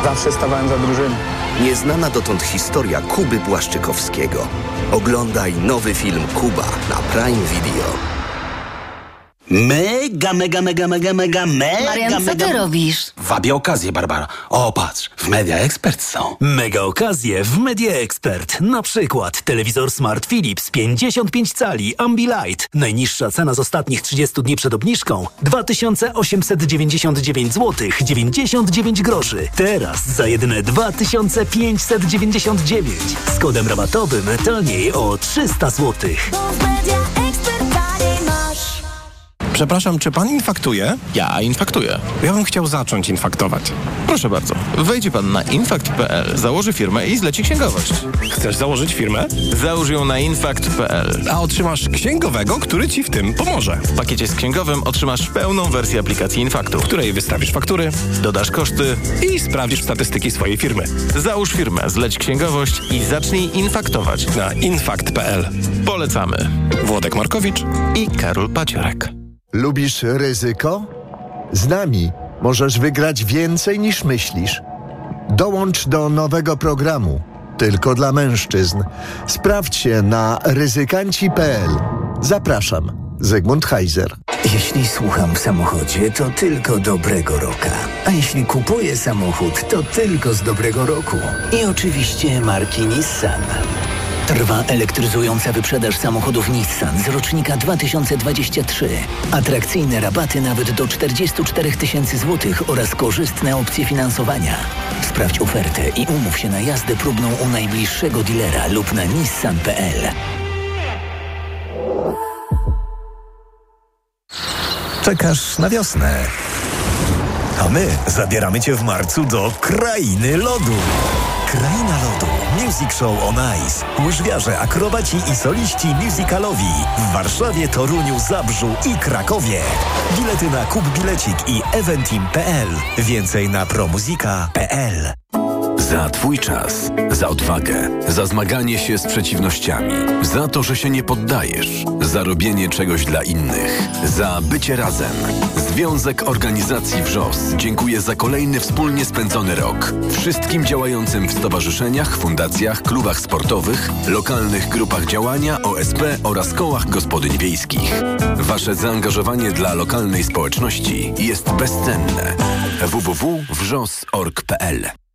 Zawsze stawałem za drużyną. Nieznana dotąd historia Kuby Błaszczykowskiego. Oglądaj nowy film Kuba na Prime Video. Mega, mega, mega, mega, mega, mega, Marian, co mega... ty robisz? Wabię okazję, Barbara. O, patrz, w Media Expert są. Mega okazje w Media Expert. Na przykład telewizor Smart Philips 55 cali Ambilight. Najniższa cena z ostatnich 30 dni przed obniżką 2899 zł 99 groszy. Teraz za jedyne 2599 z kodem rabatowym taniej o 300 zł. Przepraszam, czy pan infaktuje? Ja infaktuję. Ja bym chciał zacząć infaktować. Proszę bardzo. Wejdzie pan na infakt.pl, założy firmę i zleci księgowość. Chcesz założyć firmę? Załóż ją na infakt.pl. A otrzymasz księgowego, który ci w tym pomoże. W pakiecie z księgowym otrzymasz pełną wersję aplikacji Infaktu, W której wystawisz faktury dodasz koszty, i sprawdzisz statystyki swojej firmy. załóż firmę, zleć księgowość i zacznij infaktować. Na infakt.pl. Polecamy. Włodek Markowicz. I Karol Paciorek. Lubisz ryzyko? Z nami możesz wygrać więcej niż myślisz. Dołącz do nowego programu. Tylko dla mężczyzn. Sprawdź się na ryzykanci.pl. Zapraszam. Zygmunt Heiser. Jeśli słucham w samochodzie, to tylko dobrego roka. A jeśli kupuję samochód, to tylko z dobrego roku. I oczywiście marki Nissan. Trwa elektryzująca wyprzedaż samochodów Nissan z rocznika 2023. Atrakcyjne rabaty nawet do 44 tysięcy złotych oraz korzystne opcje finansowania. Sprawdź ofertę i umów się na jazdę próbną u najbliższego dilera lub na nissan.pl. Czekasz na wiosnę. A my zabieramy Cię w marcu do Krainy Lodu. Kraina Lodu. Music Show on Ice. Łyżwiarze, akrobaci i soliści musicalowi. W Warszawie, Toruniu, Zabrzu i Krakowie. Bilety na Kup Bilecik i eventim.pl. Więcej na promuzika.pl. Za Twój czas, za odwagę, za zmaganie się z przeciwnościami, za to, że się nie poddajesz, za robienie czegoś dla innych, za bycie razem. Związek Organizacji WRZOS dziękuję za kolejny wspólnie spędzony rok. Wszystkim działającym w stowarzyszeniach, fundacjach, klubach sportowych, lokalnych grupach działania, OSP oraz kołach gospodyń wiejskich. Wasze zaangażowanie dla lokalnej społeczności jest bezcenne. www.wrzos.org.pl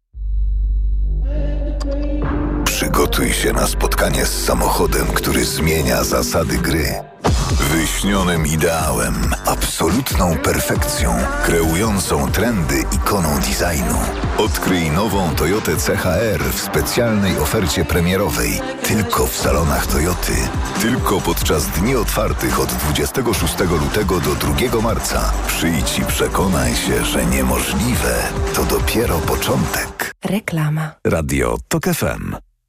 Przygotuj się na spotkanie z samochodem, który zmienia zasady gry. Wyśnionym ideałem, absolutną perfekcją, kreującą trendy ikoną designu. Odkryj nową Toyotę CHR w specjalnej ofercie premierowej. Tylko w salonach Toyoty. Tylko podczas dni otwartych od 26 lutego do 2 marca. Przyjdź i przekonaj się, że niemożliwe to dopiero początek. Reklama. Radio TOK FM.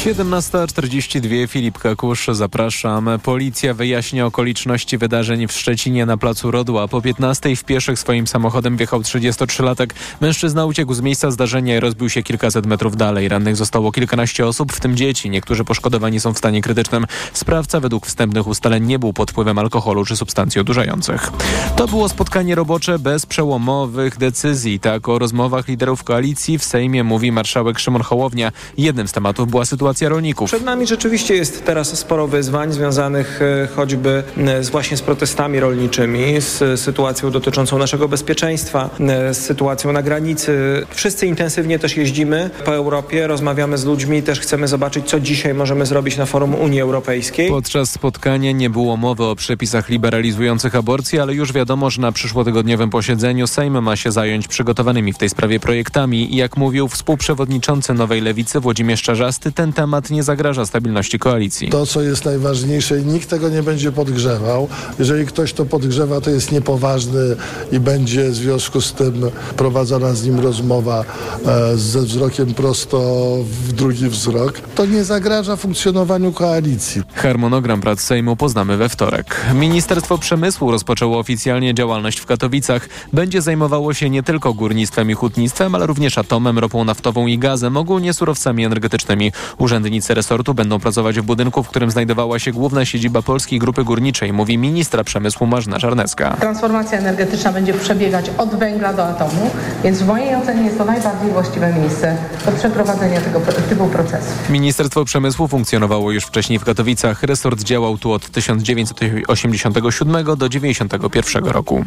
17.42 Filip Kakusz, zapraszam. Policja wyjaśnia okoliczności wydarzeń w Szczecinie na placu Rodła. Po 15 w pieszych swoim samochodem wjechał 33-latek. Mężczyzna uciekł z miejsca zdarzenia i rozbił się kilkaset metrów dalej. Rannych zostało kilkanaście osób, w tym dzieci. Niektórzy poszkodowani są w stanie krytycznym. Sprawca według wstępnych ustaleń nie był pod wpływem alkoholu czy substancji odurzających. To było spotkanie robocze bez przełomowych decyzji. Tak o rozmowach liderów koalicji w Sejmie mówi marszałek Szymon Hołownia. Jednym z tematów była sytuacja rolników. Przed nami rzeczywiście jest teraz sporo wyzwań związanych e, choćby e, z właśnie z protestami rolniczymi, z sytuacją dotyczącą naszego bezpieczeństwa, e, z sytuacją na granicy. Wszyscy intensywnie też jeździmy po Europie, rozmawiamy z ludźmi, też chcemy zobaczyć, co dzisiaj możemy zrobić na forum Unii Europejskiej. Podczas spotkania nie było mowy o przepisach liberalizujących aborcję, ale już wiadomo, że na przyszłotygodniowym posiedzeniu Sejm ma się zająć przygotowanymi w tej sprawie projektami. Jak mówił współprzewodniczący Nowej Lewicy Włodzimierz Czarzasty, ten temat nie zagraża stabilności koalicji. To, co jest najważniejsze nikt tego nie będzie podgrzewał. Jeżeli ktoś to podgrzewa, to jest niepoważny i będzie w związku z tym prowadzona z nim rozmowa e, ze wzrokiem prosto w drugi wzrok. To nie zagraża funkcjonowaniu koalicji. Harmonogram prac Sejmu poznamy we wtorek. Ministerstwo Przemysłu rozpoczęło oficjalnie działalność w Katowicach. Będzie zajmowało się nie tylko górnictwem i hutnictwem, ale również atomem, ropą naftową i gazem, ogólnie surowcami energetycznymi. Urzędnicy resortu będą pracować w budynku, w którym znajdowała się główna siedziba Polskiej Grupy Górniczej, mówi ministra przemysłu Marzna Czarnecka. Transformacja energetyczna będzie przebiegać od węgla do atomu, więc w mojej ocenie jest to najbardziej właściwe miejsce do przeprowadzenia tego typu procesu. Ministerstwo Przemysłu funkcjonowało już wcześniej w Katowicach. Resort działał tu od 1987 do 1991 roku.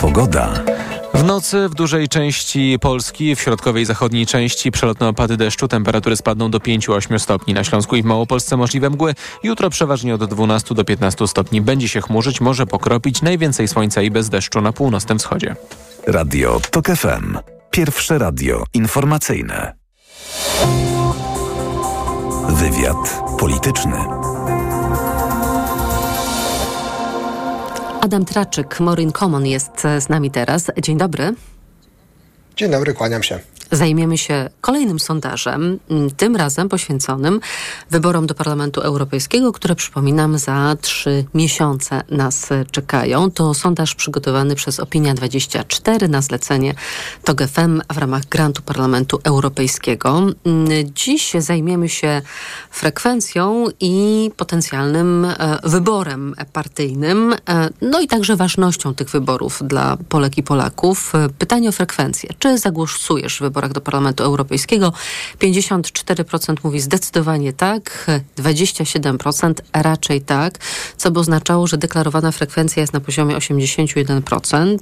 Pogoda. W nocy w dużej części Polski, w środkowej i zachodniej części przelotne opady deszczu, temperatury spadną do 5-8 stopni. Na Śląsku i w Małopolsce możliwe mgły. Jutro przeważnie od 12 do 15 stopni. Będzie się chmurzyć, może pokropić. Najwięcej słońca i bez deszczu na północnym wschodzie. Radio TOK FM. Pierwsze radio informacyjne. Wywiad polityczny. Adam Traczyk, Morin Common jest z nami teraz. Dzień dobry. Dzień dobry, kłaniam się. Zajmiemy się kolejnym sondażem, tym razem poświęconym wyborom do Parlamentu Europejskiego, które przypominam za trzy miesiące nas czekają. To sondaż przygotowany przez Opinia24 na zlecenie TOG w ramach grantu Parlamentu Europejskiego. Dziś zajmiemy się frekwencją i potencjalnym wyborem partyjnym, no i także ważnością tych wyborów dla Polek i Polaków. Pytanie o frekwencję. Czy zagłosujesz w wyborach do Parlamentu Europejskiego. 54% mówi zdecydowanie tak, 27% raczej tak, co by oznaczało, że deklarowana frekwencja jest na poziomie 81%.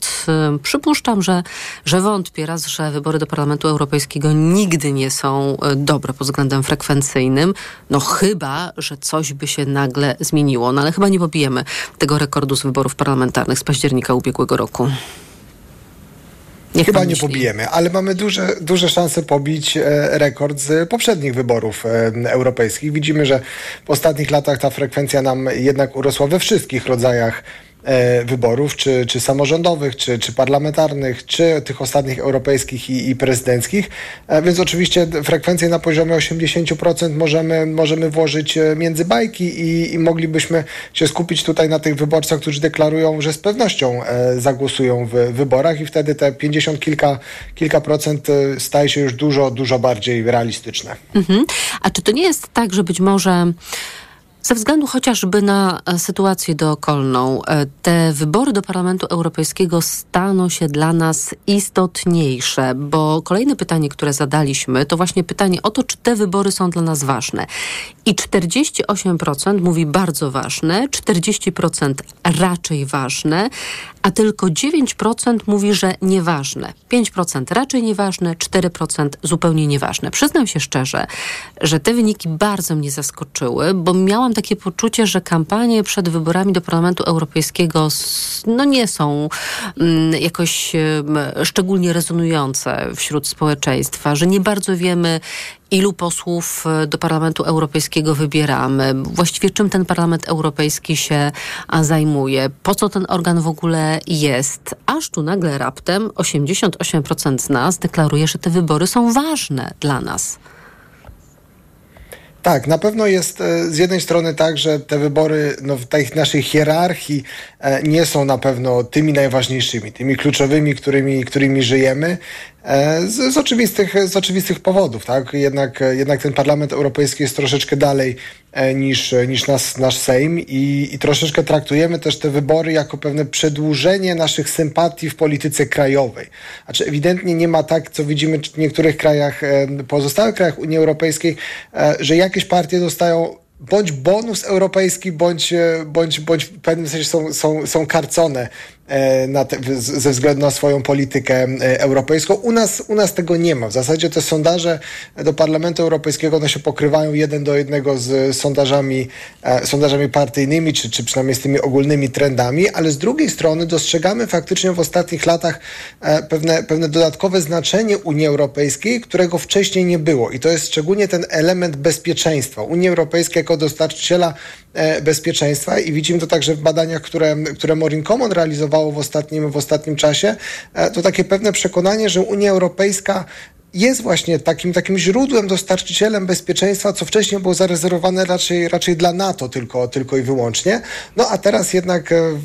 Przypuszczam, że, że wątpię raz, że wybory do Parlamentu Europejskiego nigdy nie są dobre pod względem frekwencyjnym. No chyba, że coś by się nagle zmieniło. No ale chyba nie pobijemy tego rekordu z wyborów parlamentarnych z października ubiegłego roku. Niech Chyba nie pobijemy, ale mamy duże, duże szanse pobić e, rekord z poprzednich wyborów e, europejskich. Widzimy, że w ostatnich latach ta frekwencja nam jednak urosła we wszystkich rodzajach wyborów, czy, czy samorządowych, czy, czy parlamentarnych, czy tych ostatnich europejskich i, i prezydenckich. E, więc oczywiście frekwencję na poziomie 80% możemy, możemy włożyć e, między bajki i, i moglibyśmy się skupić tutaj na tych wyborcach, którzy deklarują, że z pewnością e, zagłosują w wyborach i wtedy te 50 kilka, kilka procent e, staje się już dużo, dużo bardziej realistyczne. Mhm. A czy to nie jest tak, że być może ze względu chociażby na e, sytuację dookolną, e, te wybory do Parlamentu Europejskiego staną się dla nas istotniejsze, bo kolejne pytanie, które zadaliśmy, to właśnie pytanie o to, czy te wybory są dla nas ważne. I 48% mówi bardzo ważne, 40% raczej ważne, a tylko 9% mówi, że nieważne. 5% raczej nieważne, 4% zupełnie nieważne. Przyznam się szczerze, że te wyniki bardzo mnie zaskoczyły, bo miałam takie poczucie, że kampanie przed wyborami do Parlamentu Europejskiego no nie są mm, jakoś szczególnie rezonujące wśród społeczeństwa, że nie bardzo wiemy, ilu posłów e, do Parlamentu Europejskiego wybieramy, właściwie czym ten Parlament Europejski się zajmuje, po co ten organ w ogóle jest. Aż tu nagle raptem 88% z nas deklaruje, że te wybory są ważne dla nas. Tak, na pewno jest e, z jednej strony tak, że te wybory no, w tej naszej hierarchii e, nie są na pewno tymi najważniejszymi, tymi kluczowymi, którymi, którymi żyjemy. E, z, z, oczywistych, z oczywistych powodów, tak? Jednak, jednak ten Parlament Europejski jest troszeczkę dalej niż, niż nas, nasz Sejm i, i troszeczkę traktujemy też te wybory jako pewne przedłużenie naszych sympatii w polityce krajowej. Znaczy ewidentnie nie ma tak, co widzimy w niektórych krajach, e, pozostałych krajach Unii Europejskiej, że jakieś partie dostają bądź bonus europejski, bądź, bądź, bądź w pewnym sensie są, są, są karcone E, te, ze względu na swoją politykę e, europejską. U nas, u nas tego nie ma. W zasadzie te sondaże do Parlamentu Europejskiego one się pokrywają jeden do jednego z sondażami, e, sondażami partyjnymi, czy, czy przynajmniej z tymi ogólnymi trendami, ale z drugiej strony dostrzegamy faktycznie w ostatnich latach pewne, pewne dodatkowe znaczenie Unii Europejskiej, którego wcześniej nie było. I to jest szczególnie ten element bezpieczeństwa. Unii Europejskiej jako dostarczyciela bezpieczeństwa i widzimy to także w badaniach, które, które Morin Common realizował w ostatnim, w ostatnim czasie, e, to takie pewne przekonanie, że Unia Europejska jest właśnie takim, takim źródłem, dostarczycielem bezpieczeństwa, co wcześniej było zarezerwowane raczej, raczej dla NATO tylko, tylko i wyłącznie. No a teraz jednak e,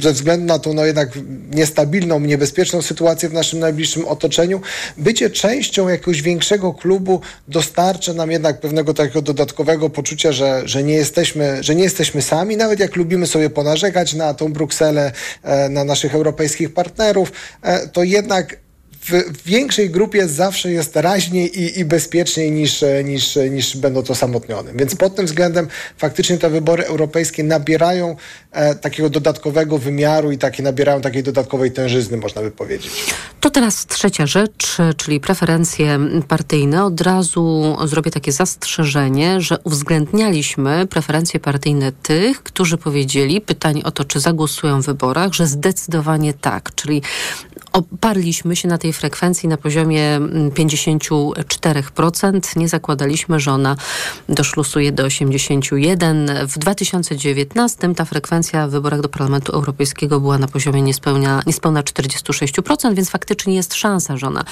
ze względu na tą no jednak niestabilną, niebezpieczną sytuację w naszym najbliższym otoczeniu, bycie częścią jakiegoś większego klubu dostarcza nam jednak pewnego takiego dodatkowego poczucia, że, że, nie, jesteśmy, że nie jesteśmy sami, nawet jak lubimy sobie ponarzekać na tą Brukselę, e, na naszych europejskich partnerów, e, to jednak w większej grupie zawsze jest raźniej i, i bezpieczniej niż, niż, niż będąc osamotnionym. Więc pod tym względem faktycznie te wybory europejskie nabierają e, takiego dodatkowego wymiaru i takie nabierają takiej dodatkowej tężyzny, można by powiedzieć. To teraz trzecia rzecz, czyli preferencje partyjne. Od razu zrobię takie zastrzeżenie, że uwzględnialiśmy preferencje partyjne tych, którzy powiedzieli, pytanie o to, czy zagłosują w wyborach, że zdecydowanie tak. Czyli oparliśmy się na tej frekwencji na poziomie 54%. Mm, Nie zakładaliśmy, że ona doszlusuje do 81%. W 2019 ta frekwencja w wyborach do Parlamentu Europejskiego była na poziomie niespełna, niespełna 46%, więc faktycznie jest szansa, że ona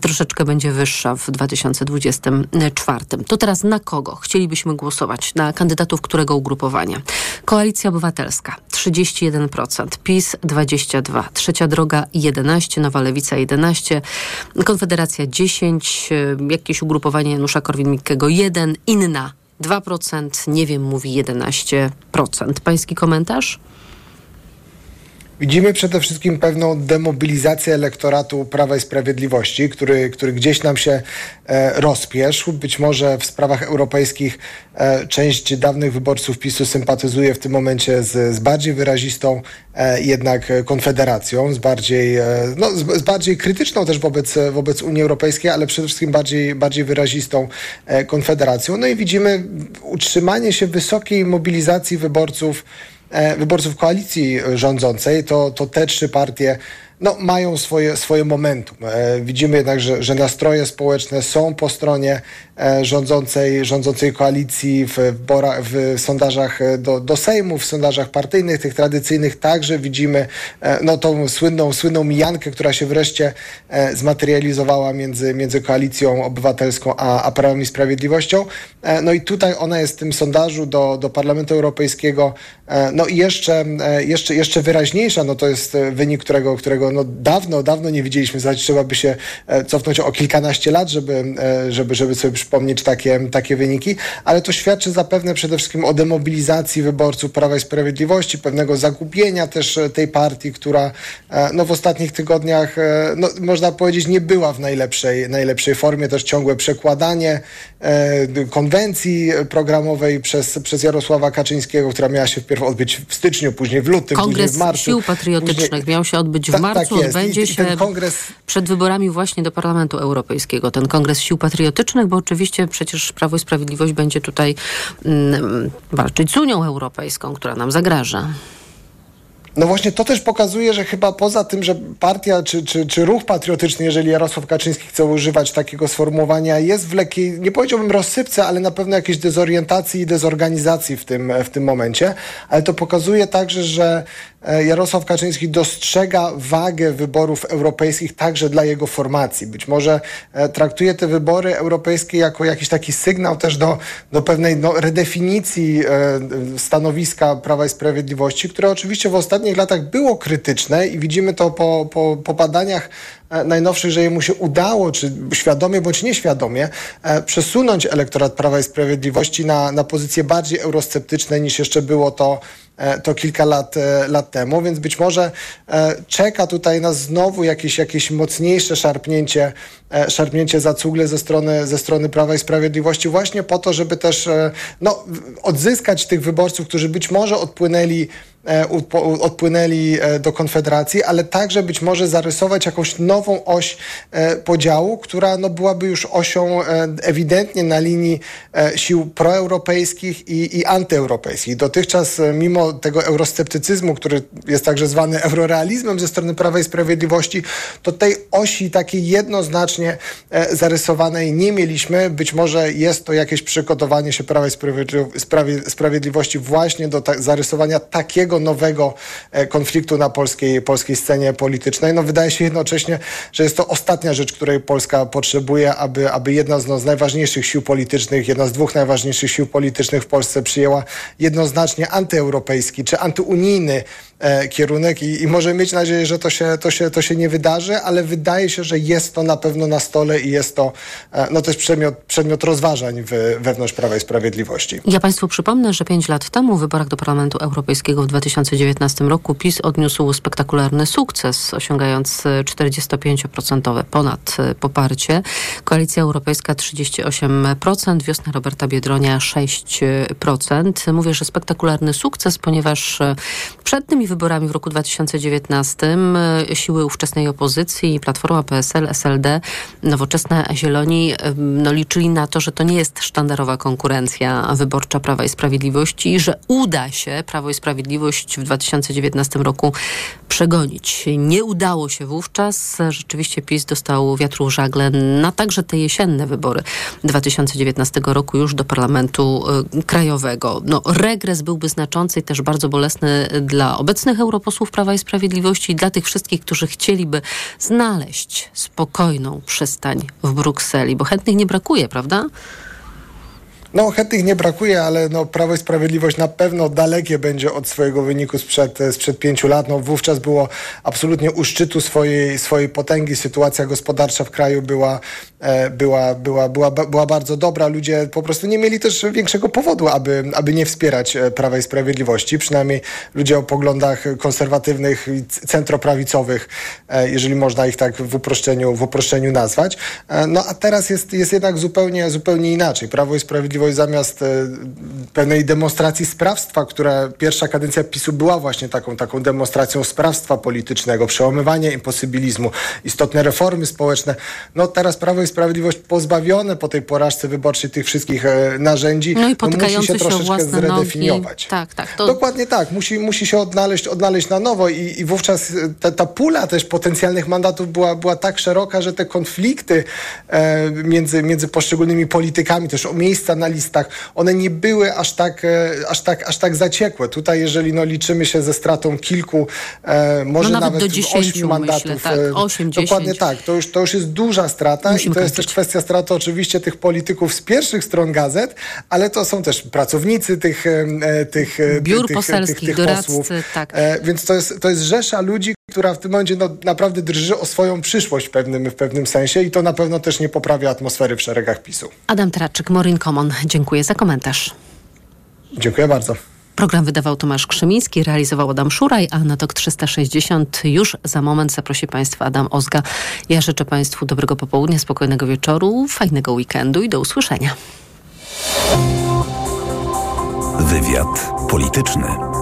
troszeczkę będzie wyższa w 2024. To teraz na kogo chcielibyśmy głosować? Na kandydatów którego ugrupowania? Koalicja Obywatelska 31%, PiS 22%, Trzecia Droga 11%, Nowa Lewica 11%, Konfederacja 10%, jakieś ugrupowanie Janusza Korwin-Mikkego 1%, inna 2%, nie wiem, mówi 11%. Pański komentarz? Widzimy przede wszystkim pewną demobilizację elektoratu Prawa i Sprawiedliwości, który, który gdzieś nam się e, rozpieszł. Być może w sprawach europejskich e, część dawnych wyborców PiSu sympatyzuje w tym momencie z, z bardziej wyrazistą e, jednak Konfederacją, z bardziej, e, no, z, z, bardziej krytyczną też wobec, wobec Unii Europejskiej, ale przede wszystkim bardziej, bardziej wyrazistą e, Konfederacją. No i widzimy utrzymanie się wysokiej mobilizacji wyborców wyborców koalicji rządzącej, to, to te trzy partie no, mają swoje, swoje momentum. E, widzimy jednak, że, że nastroje społeczne są po stronie e, rządzącej, rządzącej koalicji w, bora, w sondażach e, do, do Sejmu, w sondażach partyjnych, tych tradycyjnych także widzimy no, tą słynną, słynną mijankę, która się wreszcie zmaterializowała między, między koalicją obywatelską a, a Prawem i Sprawiedliwością. No i tutaj ona jest w tym sondażu do, do Parlamentu Europejskiego no jeszcze, jeszcze, jeszcze wyraźniejsza. No to jest wynik, którego, którego no dawno, dawno nie widzieliśmy. Znaczy, trzeba by się e, cofnąć o kilkanaście lat, żeby, e, żeby, żeby sobie przypomnieć takie, takie wyniki, ale to świadczy zapewne przede wszystkim o demobilizacji wyborców Prawa i Sprawiedliwości, pewnego zagubienia też e, tej partii, która no, w ostatnich tygodniach, no, można powiedzieć, nie była w najlepszej, najlepszej formie. Też ciągłe przekładanie konwencji programowej przez, przez Jarosława Kaczyńskiego, która miała się wpierw odbyć w styczniu, później w lutym, Kongres później w marcu. Sił Patriotycznych później... miał się odbyć w Ta- marcu, tak odbędzie I- się kongres przed wyborami właśnie do Parlamentu Europejskiego. Ten Kongres Sił Patriotycznych, bo oczywiście przecież Prawo i Sprawiedliwość będzie tutaj mm, walczyć z Unią Europejską, która nam zagraża. No właśnie to też pokazuje, że chyba poza tym, że partia czy, czy, czy ruch patriotyczny, jeżeli Jarosław Kaczyński chce używać takiego sformułowania, jest w lekkiej, nie powiedziałbym rozsypce, ale na pewno jakiejś dezorientacji i dezorganizacji w tym, w tym momencie. Ale to pokazuje także, że Jarosław Kaczyński dostrzega wagę wyborów europejskich także dla jego formacji. Być może e, traktuje te wybory europejskie jako jakiś taki sygnał też do, do pewnej no, redefinicji e, stanowiska Prawa i Sprawiedliwości, które oczywiście w ostatnich latach było krytyczne i widzimy to po, po, po badaniach e, najnowszych, że jemu się udało, czy świadomie bądź nieświadomie, e, przesunąć elektorat Prawa i Sprawiedliwości na, na pozycje bardziej eurosceptyczne niż jeszcze było to e, to kilka lat, e, lat temu, więc być może e, czeka tutaj nas znowu jakieś, jakieś mocniejsze szarpnięcie, e, szarpnięcie za cugle ze strony, ze strony Prawa i Sprawiedliwości właśnie po to, żeby też e, no, odzyskać tych wyborców, którzy być może odpłynęli e, odpłynęli e, do Konfederacji, ale także być może zarysować jakąś nową oś e, podziału, która no, byłaby już osią e, ewidentnie na linii e, sił proeuropejskich i, i antyeuropejskich. Dotychczas, e, mimo tego eurosceptycyzmu, który jest także zwany eurorealizmem ze strony Prawa i Sprawiedliwości, to tej osi takiej jednoznacznie e, zarysowanej nie mieliśmy. Być może jest to jakieś przygotowanie się Prawa i Sprawiedli- Sprawie- Sprawiedliwości właśnie do ta- zarysowania takiego nowego e, konfliktu na polskiej, polskiej scenie politycznej. No wydaje się jednocześnie, że jest to ostatnia rzecz, której Polska potrzebuje, aby, aby jedna z, no, z najważniejszych sił politycznych, jedna z dwóch najważniejszych sił politycznych w Polsce przyjęła jednoznacznie antyeuropejski czy antyunijny kierunek i, i może mieć nadzieję, że to się, to, się, to się nie wydarzy, ale wydaje się, że jest to na pewno na stole i jest to e, no, też przedmiot, przedmiot rozważań w, wewnątrz Prawa i Sprawiedliwości. Ja Państwu przypomnę, że pięć lat temu w wyborach do Parlamentu Europejskiego w 2019 roku PiS odniósł spektakularny sukces, osiągając e, 45% ponad e, poparcie. Koalicja Europejska 38%, wiosna Roberta Biedronia 6%. Mówię, że spektakularny sukces, ponieważ e, przed wyborami w roku 2019 e, siły ówczesnej opozycji, Platforma, PSL, SLD, Nowoczesna, Zieloni, e, no, liczyli na to, że to nie jest sztandarowa konkurencja wyborcza Prawa i Sprawiedliwości i że uda się Prawo i Sprawiedliwość w 2019 roku przegonić. Nie udało się wówczas. Rzeczywiście PiS dostał wiatru żagle na także te jesienne wybory 2019 roku już do Parlamentu y, Krajowego. No, regres byłby znaczący i też bardzo bolesny dla obecnych europosłów Prawa i Sprawiedliwości i dla tych wszystkich, którzy chcieliby znaleźć spokojną przystań w Brukseli, bo chętnych nie brakuje, prawda? No, chętnych nie brakuje, ale no, Prawo i Sprawiedliwość na pewno dalekie będzie od swojego wyniku sprzed, sprzed pięciu lat. No, wówczas było absolutnie u szczytu swojej, swojej potęgi. Sytuacja gospodarcza w kraju była, e, była, była, była, była bardzo dobra. Ludzie po prostu nie mieli też większego powodu, aby, aby nie wspierać e, Prawa i Sprawiedliwości. Przynajmniej ludzie o poglądach konserwatywnych i centroprawicowych, e, jeżeli można ich tak w uproszczeniu, w uproszczeniu nazwać. No a teraz jest, jest jednak zupełnie, zupełnie inaczej. Prawo i Sprawiedliwość Zamiast e, pewnej demonstracji sprawstwa, która pierwsza kadencja PiSu była właśnie taką, taką demonstracją sprawstwa politycznego, przełamywania imposybilizmu, istotne reformy społeczne. No teraz Prawo i Sprawiedliwość pozbawione po tej porażce wyborczej tych wszystkich e, narzędzi, No i no, musi się troszeczkę zredefiniować. nogi. Tak, tak. To... Dokładnie tak. Musi, musi się odnaleźć, odnaleźć na nowo i, i wówczas ta, ta pula też potencjalnych mandatów była, była tak szeroka, że te konflikty e, między, między poszczególnymi politykami, też o miejsca na listach, one nie były aż tak, e, aż tak, aż tak zaciekłe. Tutaj, jeżeli no, liczymy się ze stratą kilku, e, może No nawet nawet, do 10 ośmiu mandatów. myślę, tak. e, Osiem, Dokładnie 10. tak. To już, to już jest duża strata Musimy i to jest kończyć. też kwestia straty oczywiście tych polityków z pierwszych stron gazet, ale to są też pracownicy tych, e, tych, e, Biur tych, poselskich, tych, tych doradcy, posłów. tak. E, więc to jest, to jest rzesza ludzi, która w tym momencie no, naprawdę drży o swoją przyszłość w pewnym, w pewnym sensie i to na pewno też nie poprawia atmosfery w szeregach PiSu. Adam Traczyk, Morin Common. Dziękuję za komentarz. Dziękuję bardzo. Program wydawał Tomasz Krzymiński, realizował Adam Szuraj, a na TOK 360 już za moment zaprosi Państwa Adam Ozga. Ja życzę Państwu dobrego popołudnia, spokojnego wieczoru, fajnego weekendu i do usłyszenia. Wywiad polityczny.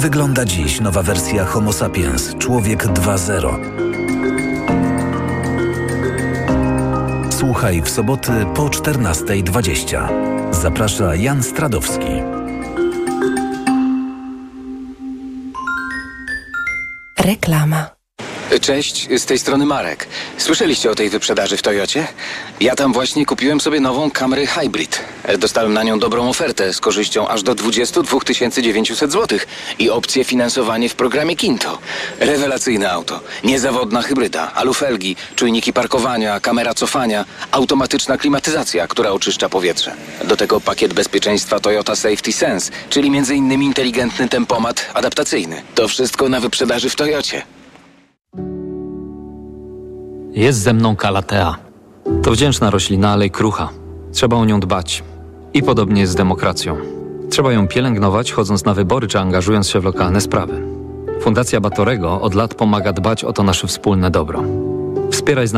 Wygląda dziś nowa wersja Homo sapiens, człowiek 2.0? Słuchaj w soboty po 14.20. Zaprasza Jan Stradowski. Reklama. Cześć, z tej strony Marek. Słyszeliście o tej wyprzedaży w Toyocie? Ja tam właśnie kupiłem sobie nową Camry Hybrid. Dostałem na nią dobrą ofertę z korzyścią aż do 22 900 zł i opcję finansowanie w programie Kinto. Rewelacyjne auto, niezawodna hybryda, alufelgi, czujniki parkowania, kamera cofania, automatyczna klimatyzacja, która oczyszcza powietrze. Do tego pakiet bezpieczeństwa Toyota Safety Sense, czyli m.in. inteligentny tempomat adaptacyjny. To wszystko na wyprzedaży w Toyocie. Jest ze mną kalatea. To wdzięczna roślina, ale i krucha. Trzeba o nią dbać. I podobnie jest z demokracją. Trzeba ją pielęgnować, chodząc na wybory czy angażując się w lokalne sprawy. Fundacja Batorego od lat pomaga dbać o to nasze wspólne dobro. Wspieraj z